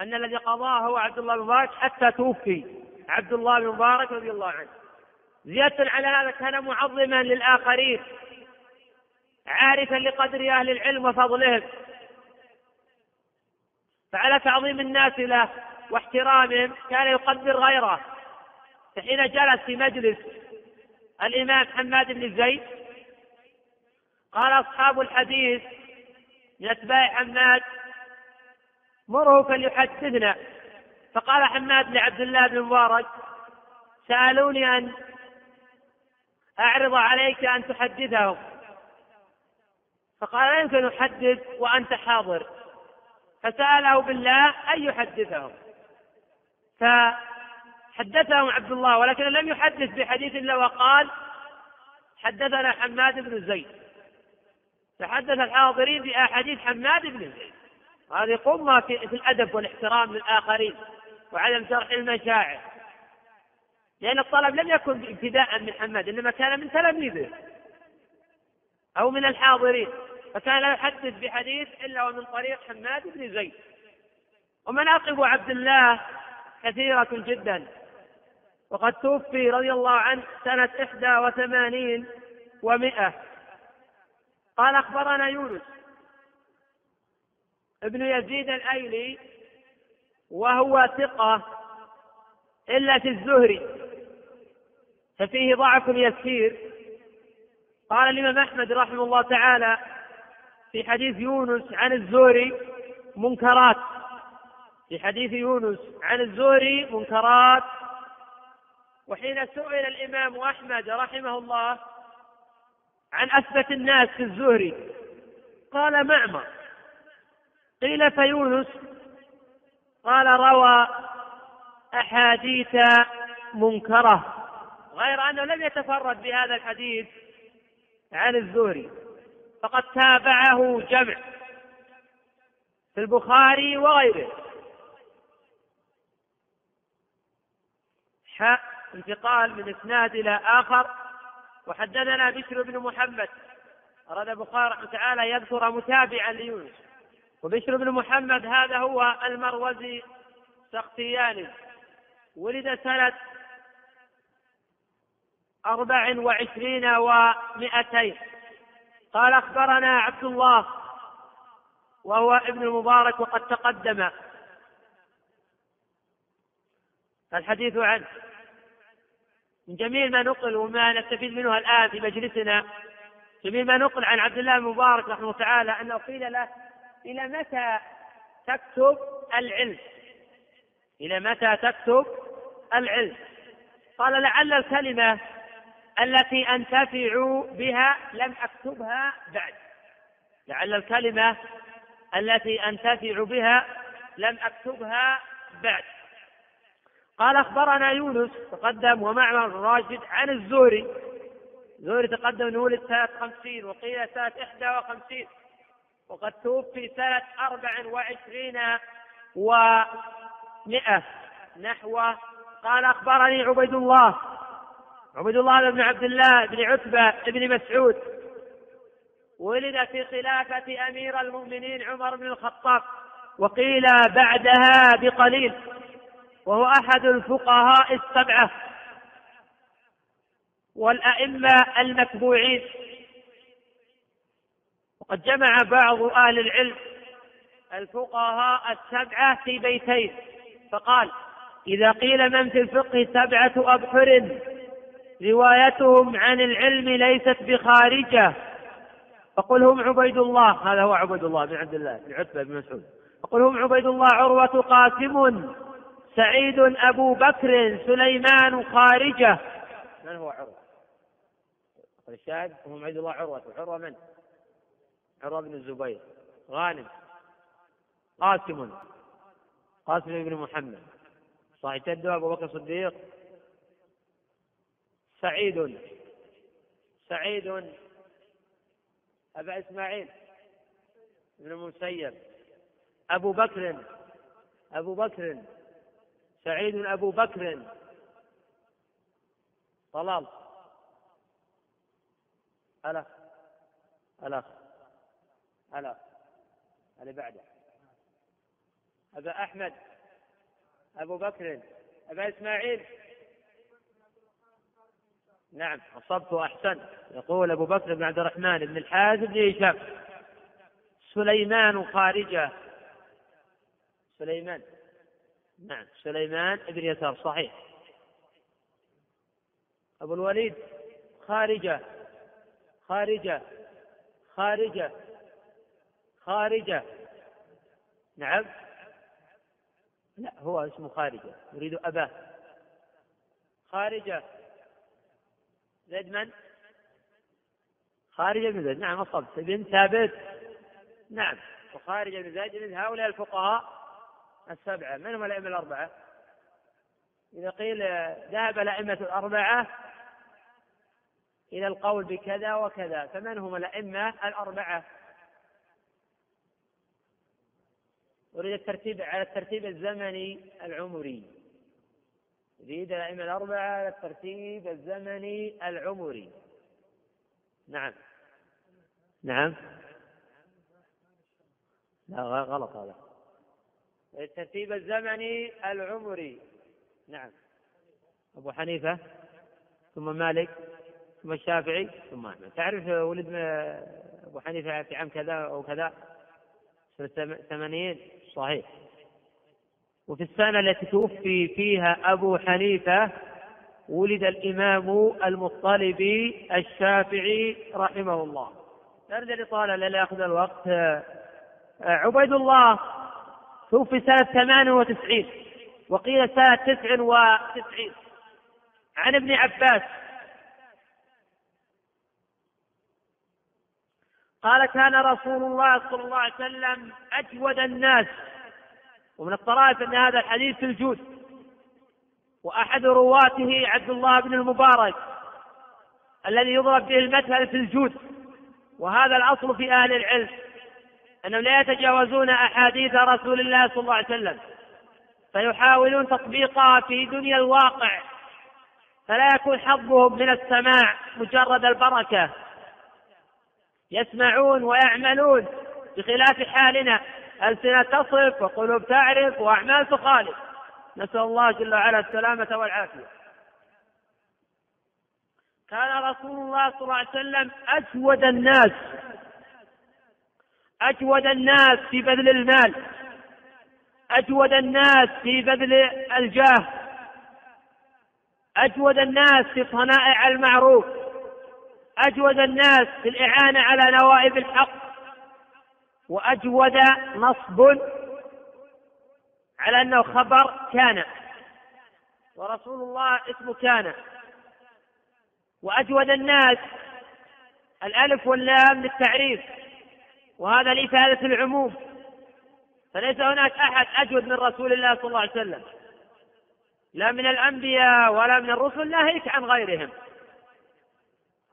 أن الذي قضاه هو عبد الله بن مبارك حتى توفي. عبد الله بن مبارك رضي الله عنه. زيادة على هذا كان معظما للآخرين. عارفا لقدر أهل العلم وفضلهم. فعلى تعظيم الناس له واحترامهم كان يقدر غيره. فحين جلس في مجلس الإمام حماد بن زيد قال أصحاب الحديث من أتباع حماد مره فليحدثنا. فقال حماد لعبد الله بن مبارك سألوني أن أعرض عليك أن تحدثهم. فقال لا يمكن أحدث وأنت حاضر. فسأله بالله أن يحدثهم. فحدثهم عبد الله ولكن لم يحدث بحديث إلا وقال حدثنا حماد بن زيد. فحدث الحاضرين بأحاديث حماد بن زيد. هذه قمة في الأدب والاحترام للآخرين وعدم جرح المشاعر. لأن الطلب لم يكن ابتداء من حماد إنما كان من تلاميذه أو من الحاضرين. فكان لا يحدث بحديث إلا ومن طريق حماد بن زيد. ومناقب عبد الله كثيرة جدا. وقد توفي رضي الله عنه سنة إحدى وثمانين ومائة قال أخبرنا يونس ابن يزيد الأيلي وهو ثقة إلا في الزهري ففيه ضعف يسير. قال الإمام أحمد رحمه الله تعالى في حديث يونس عن الزهري منكرات. في حديث يونس عن الزهري منكرات. وحين سئل الإمام أحمد رحمه الله عن أثبت الناس في الزهري قال معمر. قيل فيونس قال روى أحاديث منكرة غير أنه لم يتفرد بهذا الحديث عن الزهري. فقد تابعه جمع في البخاري وغيره. انتقال من إسناد إلى آخر. وحدثنا بشر بن محمد أراد البخاري رحمه تعالى يذكر متابعا ليونس. وبشر بن محمد هذا هو المروزي سختياني. ولد سنة أربع وعشرين ومائتين قال أخبرنا عبد الله وهو ابن المبارك وقد تقدم. الحديث عنه. من جميل ما نقل وما نستفيد منه الآن في مجلسنا جميل ما نقل عن عبد الله المبارك رحمه الله تعالى أنه قيل له إلى متى تكتب العلم؟ إلى متى تكتب العلم؟ قال لعل الكلمة التي أنتفع بها لم أكتبها بعد. لعل الكلمة التي أنتفع بها لم أكتبها بعد. قال أخبرنا يونس تقدم ومعمر راشد عن الزهري. الزهري تقدم أنه ولد سنة خمسين وقيل سنة إحدى وخمسين. وقد توفي سنة أربع وعشرين ومئة نحو. قال أخبرني عبيد الله. عبيد الله بن عبد الله بن عتبة بن مسعود. ولد في خلافة أمير المؤمنين عمر بن الخطاب. وقيل بعدها بقليل. وهو أحد الفقهاء السبعة والأئمة المتبوعين وقد جمع بعض أهل العلم الفقهاء السبعة في بيتين فقال إذا قيل من في الفقه سبعة أبحر روايتهم عن العلم ليست بخارجة. فقل هم عبيد الله. هذا هو عبيد الله بن عبد الله بن عتبة بن مسعود. فقل هم عبيد الله عروة قاسم. سعيد أبو بكر سليمان خارجة. من هو عروة؟ الشاهد هم عبد الله عروة. عروة من؟ عروة بن الزبير. غانم. قاسم. قاسم بن محمد. صاحب جده أبو بكر الصديق سعيد. سعيد. أبا إسماعيل بن المسيب. أبو بكر. أبو بكر. سعيد أبو بكر. طلال. ألا. ألا. ألا. اللي بعده. أبا أحمد. أبو بكر. أبا إسماعيل. نعم أصبت وأحسنت. يقول أبو بكر بن عبد الرحمن بن الحارث بن هشام. سليمان خارجة. سليمان. نعم سليمان بن يسار صحيح. أبو الوليد خارجة خارجة خارجة خارجة. نعم. لا هو اسمه خارجة يريد أباه. خارجة. زيد من؟ خارجة بن زيد. نعم أصبت. بن ثابت. نعم وخارجة بن زيد. من هؤلاء الفقهاء السبعة من هم الأئمة الأربعة؟ إذا قيل ذهب الأئمة الأربعة إلى القول بكذا وكذا فمن هم الأئمة الأربعة؟ أريد الترتيب على الترتيب الزمني العمري. يريد الأئمة الأربعة على الترتيب الزمني العمري. نعم. نعم. لا غلط هذا. الترتيب الزمني العمري. نعم. أبو حنيفة ثم مالك ثم الشافعي ثم أحمد. تعرف ولد أبو حنيفة في عام كذا أو كذا؟ سنة ثمانين صحيح. وفي السنة التي توفي فيها أبو حنيفة ولد الإمام المطلبي الشافعي رحمه الله. نرجع لطالع لا يأخذ الوقت. عبيد الله. توفي سنة ثمان وتسعين وقيل سنة تسع وتسعين. عن ابن عباس. قال كان رسول الله صلى الله عليه وسلم أجود الناس. ومن الطرائف أن هذا الحديث في الجود. وأحد رواته عبد الله بن المبارك الذي يضرب به المثل في الجود. وهذا الأصل في أهل العلم. أنهم لا يتجاوزون أحاديث رسول الله صلى الله عليه وسلم فيحاولون تطبيقها في دنيا الواقع فلا يكون حظهم من السماع مجرد البركة. يسمعون ويعملون بخلاف حالنا ألسنة تصف وقلوب تعرف وأعمال تخالف. نسأل الله جل وعلا السلامة والعافية. كان رسول الله صلى الله عليه وسلم أجود الناس. أجود الناس في بذل المال. أجود الناس في بذل الجاه. أجود الناس في صنائع المعروف. أجود الناس في الإعانة على نوائب الحق. وأجود نصب على أنه خبر كان. ورسول الله اسمه كان. وأجود الناس الألف واللام للتعريف. وهذا لإفادة العموم. فليس هناك أحد أجود من رسول الله صلى الله عليه وسلم. لا من الأنبياء ولا من الرسل ناهيك عن غيرهم.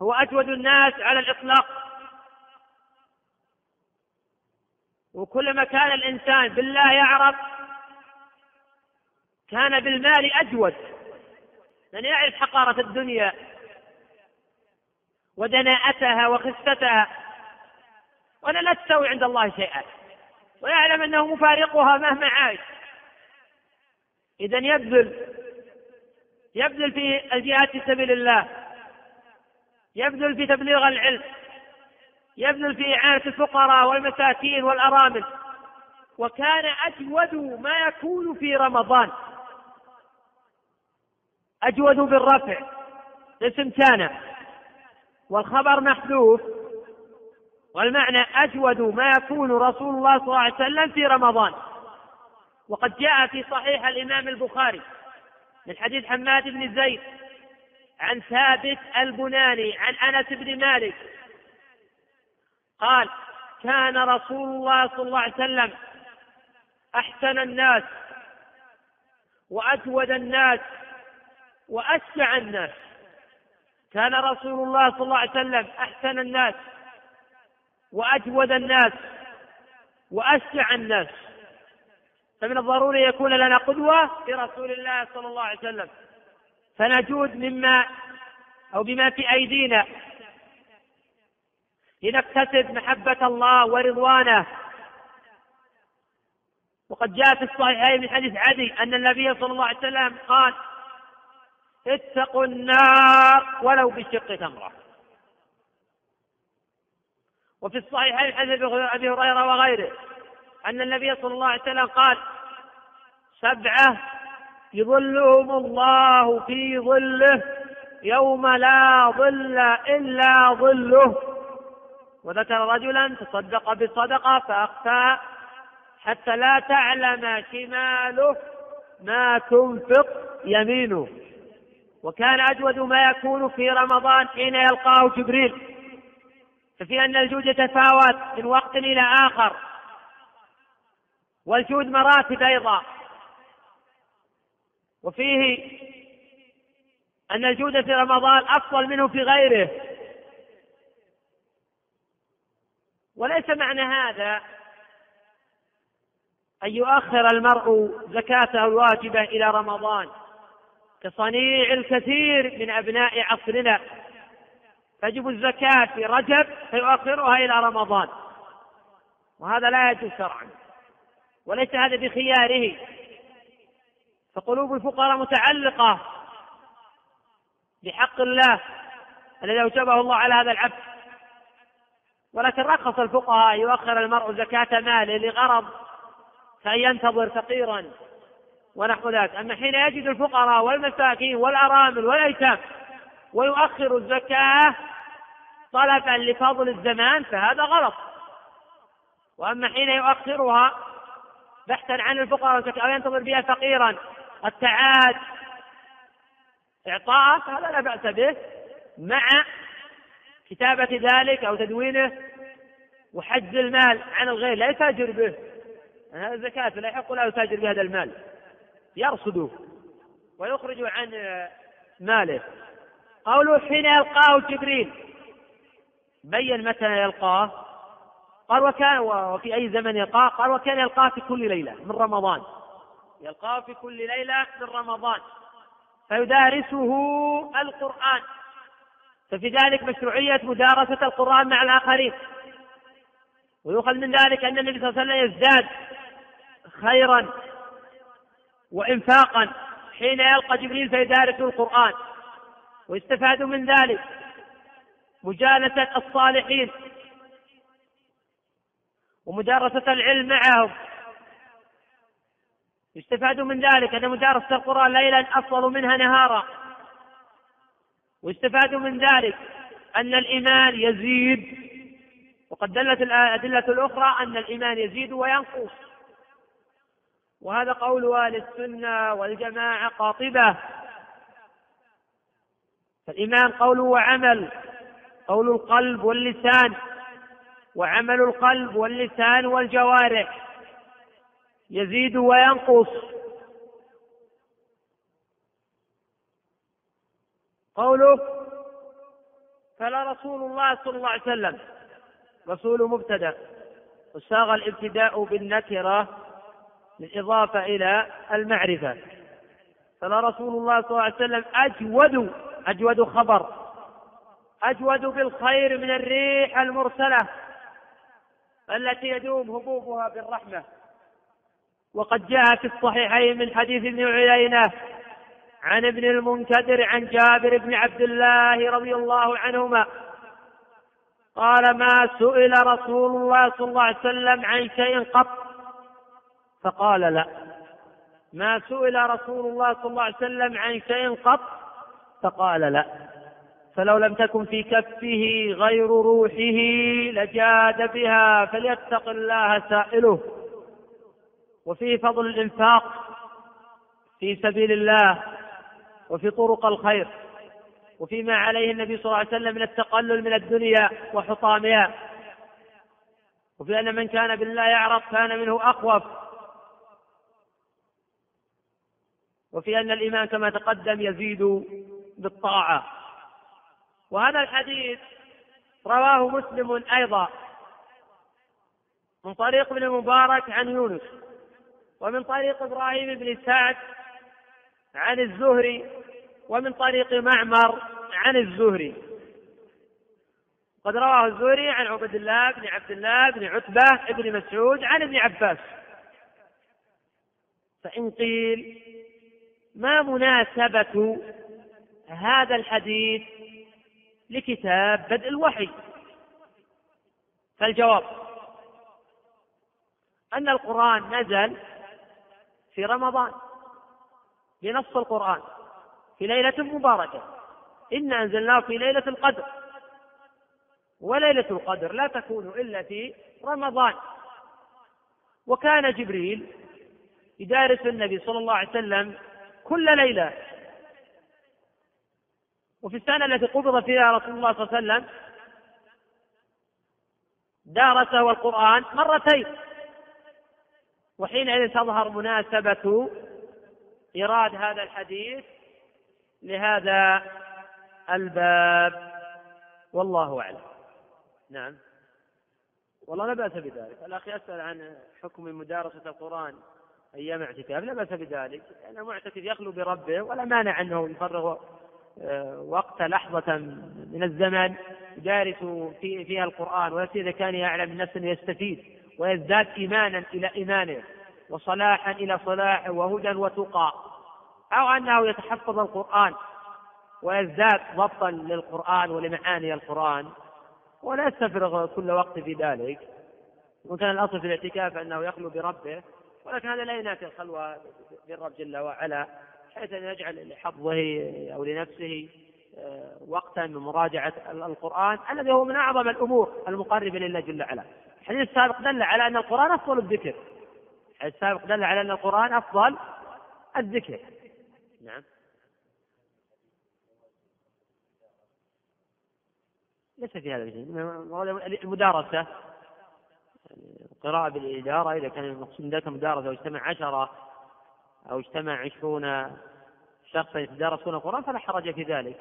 هو أجود الناس على الإطلاق. وكلما كان الإنسان بالله يعرف كان بالمال أجود. لأن يعرف حقارة الدنيا ودناءتها وخفتها ولا لا تساوي عند الله شيئا. ويعلم أنه مفارقها مهما عاش إذا يبذل يبذل في الجهاد في سبيل الله. يبذل في تبليغ العلم. يبذل في إعانة الفقراء والمساكين والأرامل. وكان أجود ما يكون في رمضان. أجود بالرفع اسم كان. والخبر محذوف. والمعنى أجود ما يكون رسول الله صلى الله عليه وسلم في رمضان. وقد جاء في صحيح الإمام البخاري من حديث حماد بن زيد عن ثابت البناني عن أنس بن مالك قال كان رسول الله صلى الله عليه وسلم أحسن الناس وأجود الناس وأشجع الناس. كان رسول الله صلى الله عليه وسلم أحسن الناس وأجود الناس وأشجع الناس. فمن الضروري يكون لنا قدوة في رسول الله صلى الله عليه وسلم. فنجود مما أو بما في أيدينا. لنكتسب محبة الله ورضوانه. وقد جاء في الصحيحين من حديث عدي أن النبي صلى الله عليه وسلم قال اتقوا النار ولو بشق تمرة. وفي الصحيحين حديث أبي هريرة وغيره أن النبي صلى الله عليه وسلم قال سبعة يظلهم الله في ظله يوم لا ظل إلا ظله. وذكر رجلا تصدق بصدقة فأخفى حتى لا تعلم شماله ما تنفق يمينه. وكان أجود ما يكون في رمضان حين يلقاه جبريل. ففي أن الجود يتفاوت من وقت إلى آخر. والجود مراتب أيضا. وفيه أن الجود في رمضان أفضل منه في غيره. وليس معنى هذا أن يؤخر المرء زكاته الواجبة إلى رمضان كصنيع الكثير من أبناء عصرنا. تجب الزكاة في رجب فيؤخرها إلى رمضان. وهذا لا يجوز شرعا. وليس هذا بخياره. فقلوب الفقراء متعلقة بحق الله الذي أوجبه الله على هذا العبد. ولكن رخص الفقهاء يؤخر المرء زكاة ماله لغرض كأن ينتظر فقيرا ونحو ذلك. أما حين يجد الفقراء والمساكين والأرامل والأيتام ويؤخر الزكاة طلبا لفضل الزمان فهذا غلط. وأما حين يؤخرها بحثا عن الفقراء أو ينتظر بها فقيرا التعاد إعطاءه فهذا لا بأس به مع كتابة ذلك أو تدوينه وحجز المال عن الغير لا يتاجر به. هذا الزكاة لا يحق له يتاجر بهذا المال. يرصده ويخرج عن ماله. قوله حين يلقاه جبريل. بين متى يلقاه؟ قال وكان وفي أي زمن يلقاه؟ قال وكان يلقاه في كل ليلة من رمضان. يلقاه في كل ليلة من رمضان. فيدارسه القرآن. ففي ذلك مشروعية مدارسة القرآن مع الآخرين. ويؤخذ من ذلك أن النبي صلى الله عليه وسلم يزداد خيرا وإنفاقا. حين يلقى جبريل فيدارس القرآن. ويستفاد من ذلك. مجالسة الصالحين. ومدارسة العلم معهم. يستفاد من ذلك. أن مدارسة القرآن ليلا أفضل منها نهارا. ويستفاد من ذلك. أن الإيمان يزيد. وقد دلت الأدلة الأخرى أن الإيمان يزيد وينقص. وهذا قول أهل السنة والجماعة قاطبة. فالإيمان قول وعمل قول القلب واللسان وعمل القلب واللسان والجوارح يزيد وينقص. قوله فلا رسول الله صلى الله عليه وسلم رسول مبتدأ وساغ الابتداء بالنكرة بالإضافة إلى المعرفة. فلا رسول الله صلى الله عليه وسلم أجود أجود خبر. أجود بالخير من الريح المرسلة التي يدوم هبوبها بالرحمة. وقد جاء في الصحيحين من حديث ابن عيينة عن ابن المنكدر عن جابر بن عبد الله رضي الله عنهما. قال ما سئل رسول الله صلى الله عليه وسلم عن شيء قط؟ فقال لا. ما سئل رسول الله صلى الله عليه وسلم عن شيء قط؟ فقال لا. فلو لم تكن في كفه غير روحه لجاد بها فليتق الله سائله. وفيه فضل الإنفاق في سبيل الله وفي طرق الخير وفيما عليه النبي صلى الله عليه وسلم من التقلل من الدنيا وحطامها. وفي أن من كان بالله يعرف كان منه أخوف وفي أن الإيمان كما تقدم يزيد بالطاعة. وهذا الحديث رواه مسلم أيضا من طريق ابن المبارك عن يونس ومن طريق إبراهيم بن سعد عن الزهري ومن طريق معمر عن الزهري. قد رواه الزهري عن عبد الله بن عبد الله بن عتبة بن مسعود عن ابن عباس. فإن قيل ما مناسبة هذا الحديث لكتاب بدء الوحي. فالجواب أن القرآن نزل في رمضان بنص القرآن في ليلة مباركة. إنا أنزلناه في ليلة القدر. وليلة القدر لا تكون إلا في رمضان. وكان جبريل يدارس النبي صلى الله عليه وسلم كل ليلة وفي السنة التي قبض فيها رسول الله صلى الله عليه وسلم دارسه القرآن مرتين. وحينئذ تظهر مناسبة إيراد هذا الحديث لهذا الباب. والله أعلم. نعم. والله لا بأس بذلك. الأخ يسأل عن حكم مدارسة القرآن أيام اعتكاف. لا بأس بذلك. لأنه معتكف يخلو بربه ولا مانع أنه يفرغ وقت لحظة من الزمن يدارس فيها القرآن ولا إذا كان يعلم النفس أنه يستفيد ويزداد إيمانا إلى إيمانه وصلاحا إلى صلاحه وهدى وتقى أو أنه يتحفظ القرآن ويزداد ضبطا للقرآن ولمعاني القرآن ولا يستفرغ كل وقت في ذلك. وكان الأصل في الاعتكاف أنه يخلو بربه ولكن هذا لا ينافي الخلوة بالرب جل وعلا. حيث أن يجعل لحظه أو لنفسه آه، وقتا من مراجعة القرآن الذي هو من أعظم الأمور المقربة لله جل وعلا. الحديث السابق دل على أن القرآن أفضل الذكر. الحديث السابق دل على أن القرآن أفضل الذكر. نعم. ليس في هذا المدارسة القراءة بالإدارة إذا كان المقصود ذلك مدارسة أو اجتمع عشرة أو اجتمع عشرون شخصا يتدارسون القرآن فلا حرج في ذلك.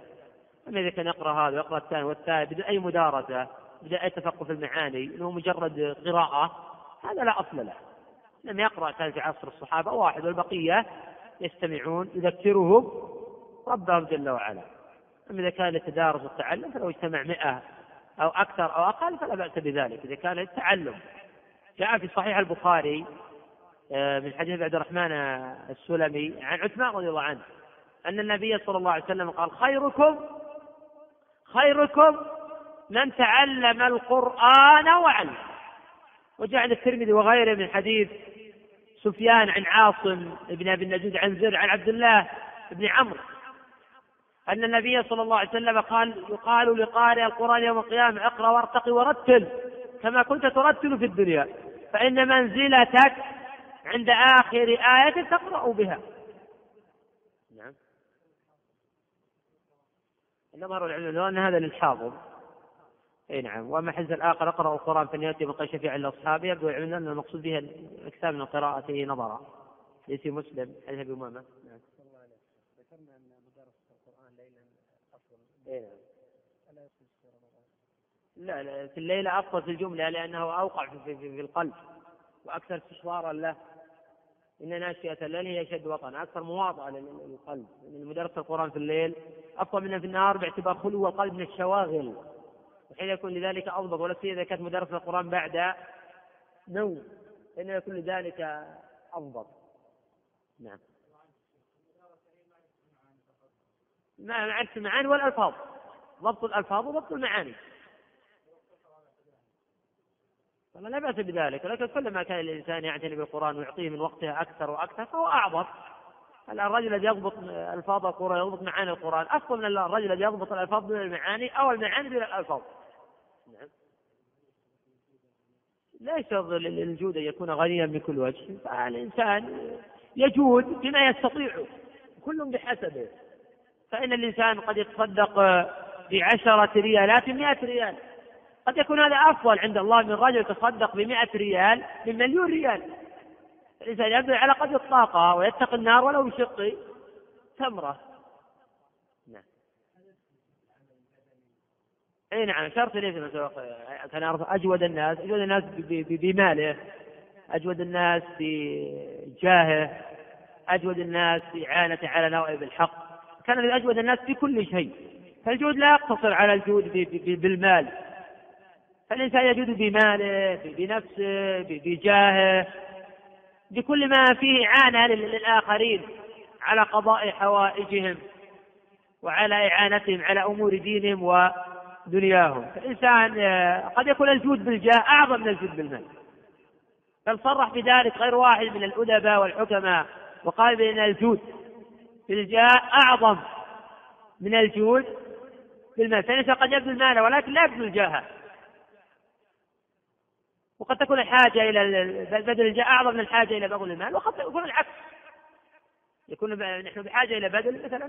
أما إذا كان يقرأ هذا ويقرأ الثاني والثالث بدون أي مدارسة بدون أي تفقه في المعاني إنه مجرد قراءة هذا لا أصل له. لم يقرأ كان في عصر الصحابة واحد والبقية يستمعون يذكرهم ربهم جل وعلا. أما إذا كان للتدارس والتعلم فلو اجتمع مئة أو أكثر أو أقل فلا بأس بذلك. إذا كان للتعلم جاء في صحيح البخاري من حديث عبد الرحمن السلمي عن عثمان رضي الله عنه أن النبي صلى الله عليه وسلم قال خيركم خيركم من تعلم القرآن وعلم. وجاء عند الترمذي وغيره من حديث سفيان عن عاصم بن أبي النجود عن زر عن عبد الله بن عمرو أن النبي صلى الله عليه وسلم قال يقال لقارئ القرآن يوم القيامة اقرأ وارتقي ورتل كما كنت ترتل في الدنيا فإن منزلتك عند آخر آية تقرأ بها. نعم. نظر العلم أن هذا للحاضر إي نعم. وأما حز الآخر اقرأ القرآن فليأتي بقى شفيعا لأصحابه يبدو العلم أن المقصود بها الإكثار من قراءته نظرا. ليس مسلم حديث أبي أمامة. نعم ذكرنا ان مدارسه القران ليلا افضل اي نعم. لا لا في الليلة أفضل في الجملة لأنه أوقع في, في, في القلب وأكثر استشوارا له. إن ناشئة الليل هي أشد وطنا أكثر مواطأة للقلب من مدرسة القرآن في الليل أفضل منها في النهار باعتبار خلو القلب من الشواغل. وحين يكون لذلك أضبط ولا إذا كانت مدرسة القرآن بعد نوم فإن يكون لذلك أضبط نعم. مع معرفة المعاني والألفاظ. ضبط الألفاظ وضبط المعاني. طبعا لا بأس بذلك. ولكن كلما كان الإنسان يعتني بالقرآن ويعطيه من وقتها أكثر وأكثر فهو أعظم. الرجل الذي يضبط ألفاظ القرآن يضبط معاني القرآن أفضل من الرجل الذي يضبط الألفاظ دون المعاني أو المعاني دون الألفاظ. نعم. لا يشترط للجود أن يكون غنيا من كل وجه. فالإنسان يجود بما يستطيع كل بحسبه. فإن الإنسان قد يتصدق بعشرة ريالات مئة ريال. قد يكون هذا أفضل عند الله من رجل تصدق بمئة ريال من مليون ريال. الإنسان يبذل على قدر الطاقة ويتقي النار ولو بشق تمرة نعم. إي نعم شرط ليس كان أجود الناس أجود الناس بماله أجود الناس بجاهه أجود الناس باعانته على نوائب الحق. كان أجود الناس بكل شيء. فالجود لا يقتصر على الجود بالمال. فالإنسان يجود بماله بنفسه بجاهه بكل ما فيه إعانة للآخرين على قضاء حوائجهم وعلى إعانتهم على أمور دينهم ودنياهم. فالإنسان آه، قد يكون الجود بالجاه أعظم من الجود بالمال. بل صرح بذلك غير واحد من الأدباء والحكماء وقال بأن الجود بالجاه أعظم من الجود بالمال. فالإنسان قد يبذل ماله ولكن لا يبذل جاهه. وقد تكون الحاجة إلى بدل الجاه أعظم من الحاجة إلى بذل المال وقد يكون العكس. يكون نحن بحاجة إلى بدل مثلا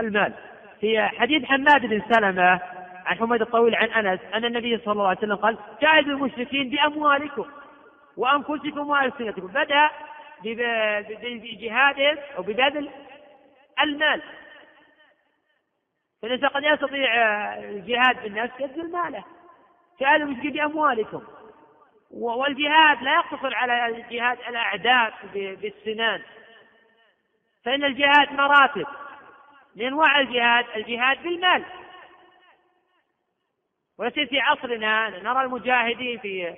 المال. في حديث حماد بن سلمة عن حميد الطويل عن أنس أن النبي صلى الله عليه وسلم قال جاهدوا المشركين بأموالكم وأنفسكم وألسنتكم. بدأ بجهادهم أو ببذل المال. فالإنسان قد يستطيع الجهاد بالنفس يبذل ماله. جاهدوا المشركين بأموالكم. والجهاد لا يقتصر على جهاد الأعداء بالسنان. فإن الجهاد مراتب. من أنواع الجهاد؟ الجهاد بالمال. ويصير في عصرنا. نرى المجاهدين في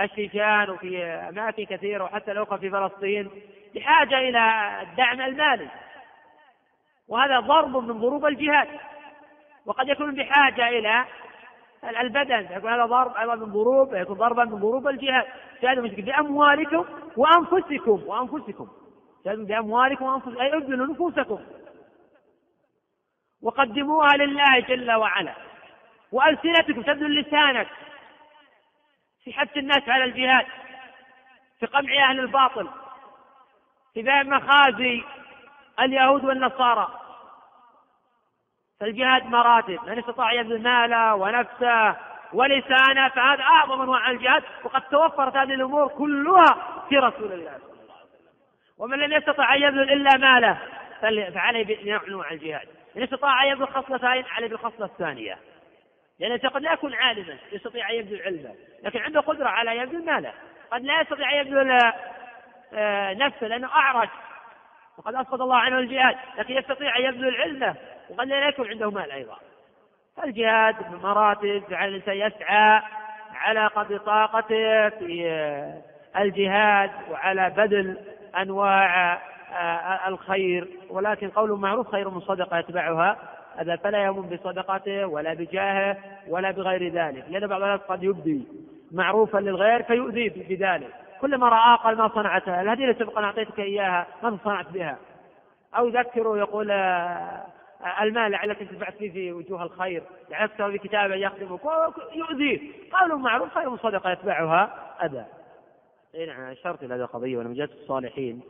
الشيشان وفي أماكن كثيرة وحتى الأخرى في فلسطين بحاجة إلى الدعم المالي وهذا ضرب من ضروب الجهاد. وقد يكون بحاجة إلى البدن يكون هذا ضرب أيضا من ضروب يكون ضربا من ضروب الجهاد. جاهدوا بأموالكم وأنفسكم وأنفسكم. جاهدوا بأموالكم وأنفسكم أي ابذلوا نفوسكم. وقدموها لله جل وعلا. وألسنتكم تبذل لسانك. في حث الناس على الجهاد. في قمع أهل الباطل. في ذهب مخازي اليهود والنصارى. فالجهاد مراتب من استطاع يبذل ماله ونفسه ولسانه فهذا أعظم أنواع الجهاد وقد توفرت هذه الأمور كلها في رسول الله صلى الله عليه وسلم. ومن لم يستطع أن يبذل إلا ماله فعليه بنوع الجهاد. من استطاع أن يبذل خصلتين عليه بالخصلة الثانية. لأنه قد لا يكون عالما يستطيع أن يبذل علمه لكن عنده قدرة على يبذل ماله. قد لا يستطيع أن يبذل آه، نفسه لأنه أعرج. وقد أسقط الله عنه الجهاد لكن يستطيع أن يبذل علمه. وقد لا يكون عنده مال أيضا. فالجهاد مراتب على الإنسان يسعى على قدر طاقته في الجهاد وعلى بذل أنواع آه، الخير. ولكن قول معروف خير من صدقة يتبعها. هذا فلا يؤمن بصدقته ولا بجاهه ولا بغير ذلك. لأن بعض الناس قد يبدي معروفا للغير فيؤذي بذلك. كلما رأى قال ما صنعتها. الهدية اللي سبق أعطيتك إياها ماذا صنعت بها. أو يذكره يقول آه، المال لعلك انتفعت فيه في وجوه الخير لعلك في كتابا يخدمك يؤذيه قول معروف خير من صدقة يتبعها أذى اي نعم أشرت إلى هذه القضية ولما الصالحين.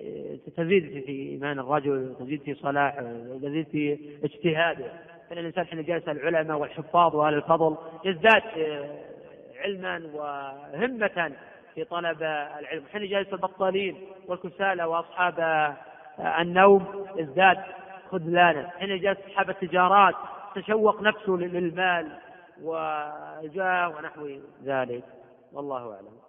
إيه، تزيد في إيمان الرجل تزيد في صلاحه تزيد في اجتهاده. فان الإنسان حين جالس العلماء والحفاظ واهل الفضل يزداد إيه، علما وهمة في طلب العلم. حين جالس البطالين والكسالى وأصحاب النوم ازداد خذلانا حين جالس أصحاب التجارات تشوق نفسه للمال وجاه ونحو ذلك. والله أعلم.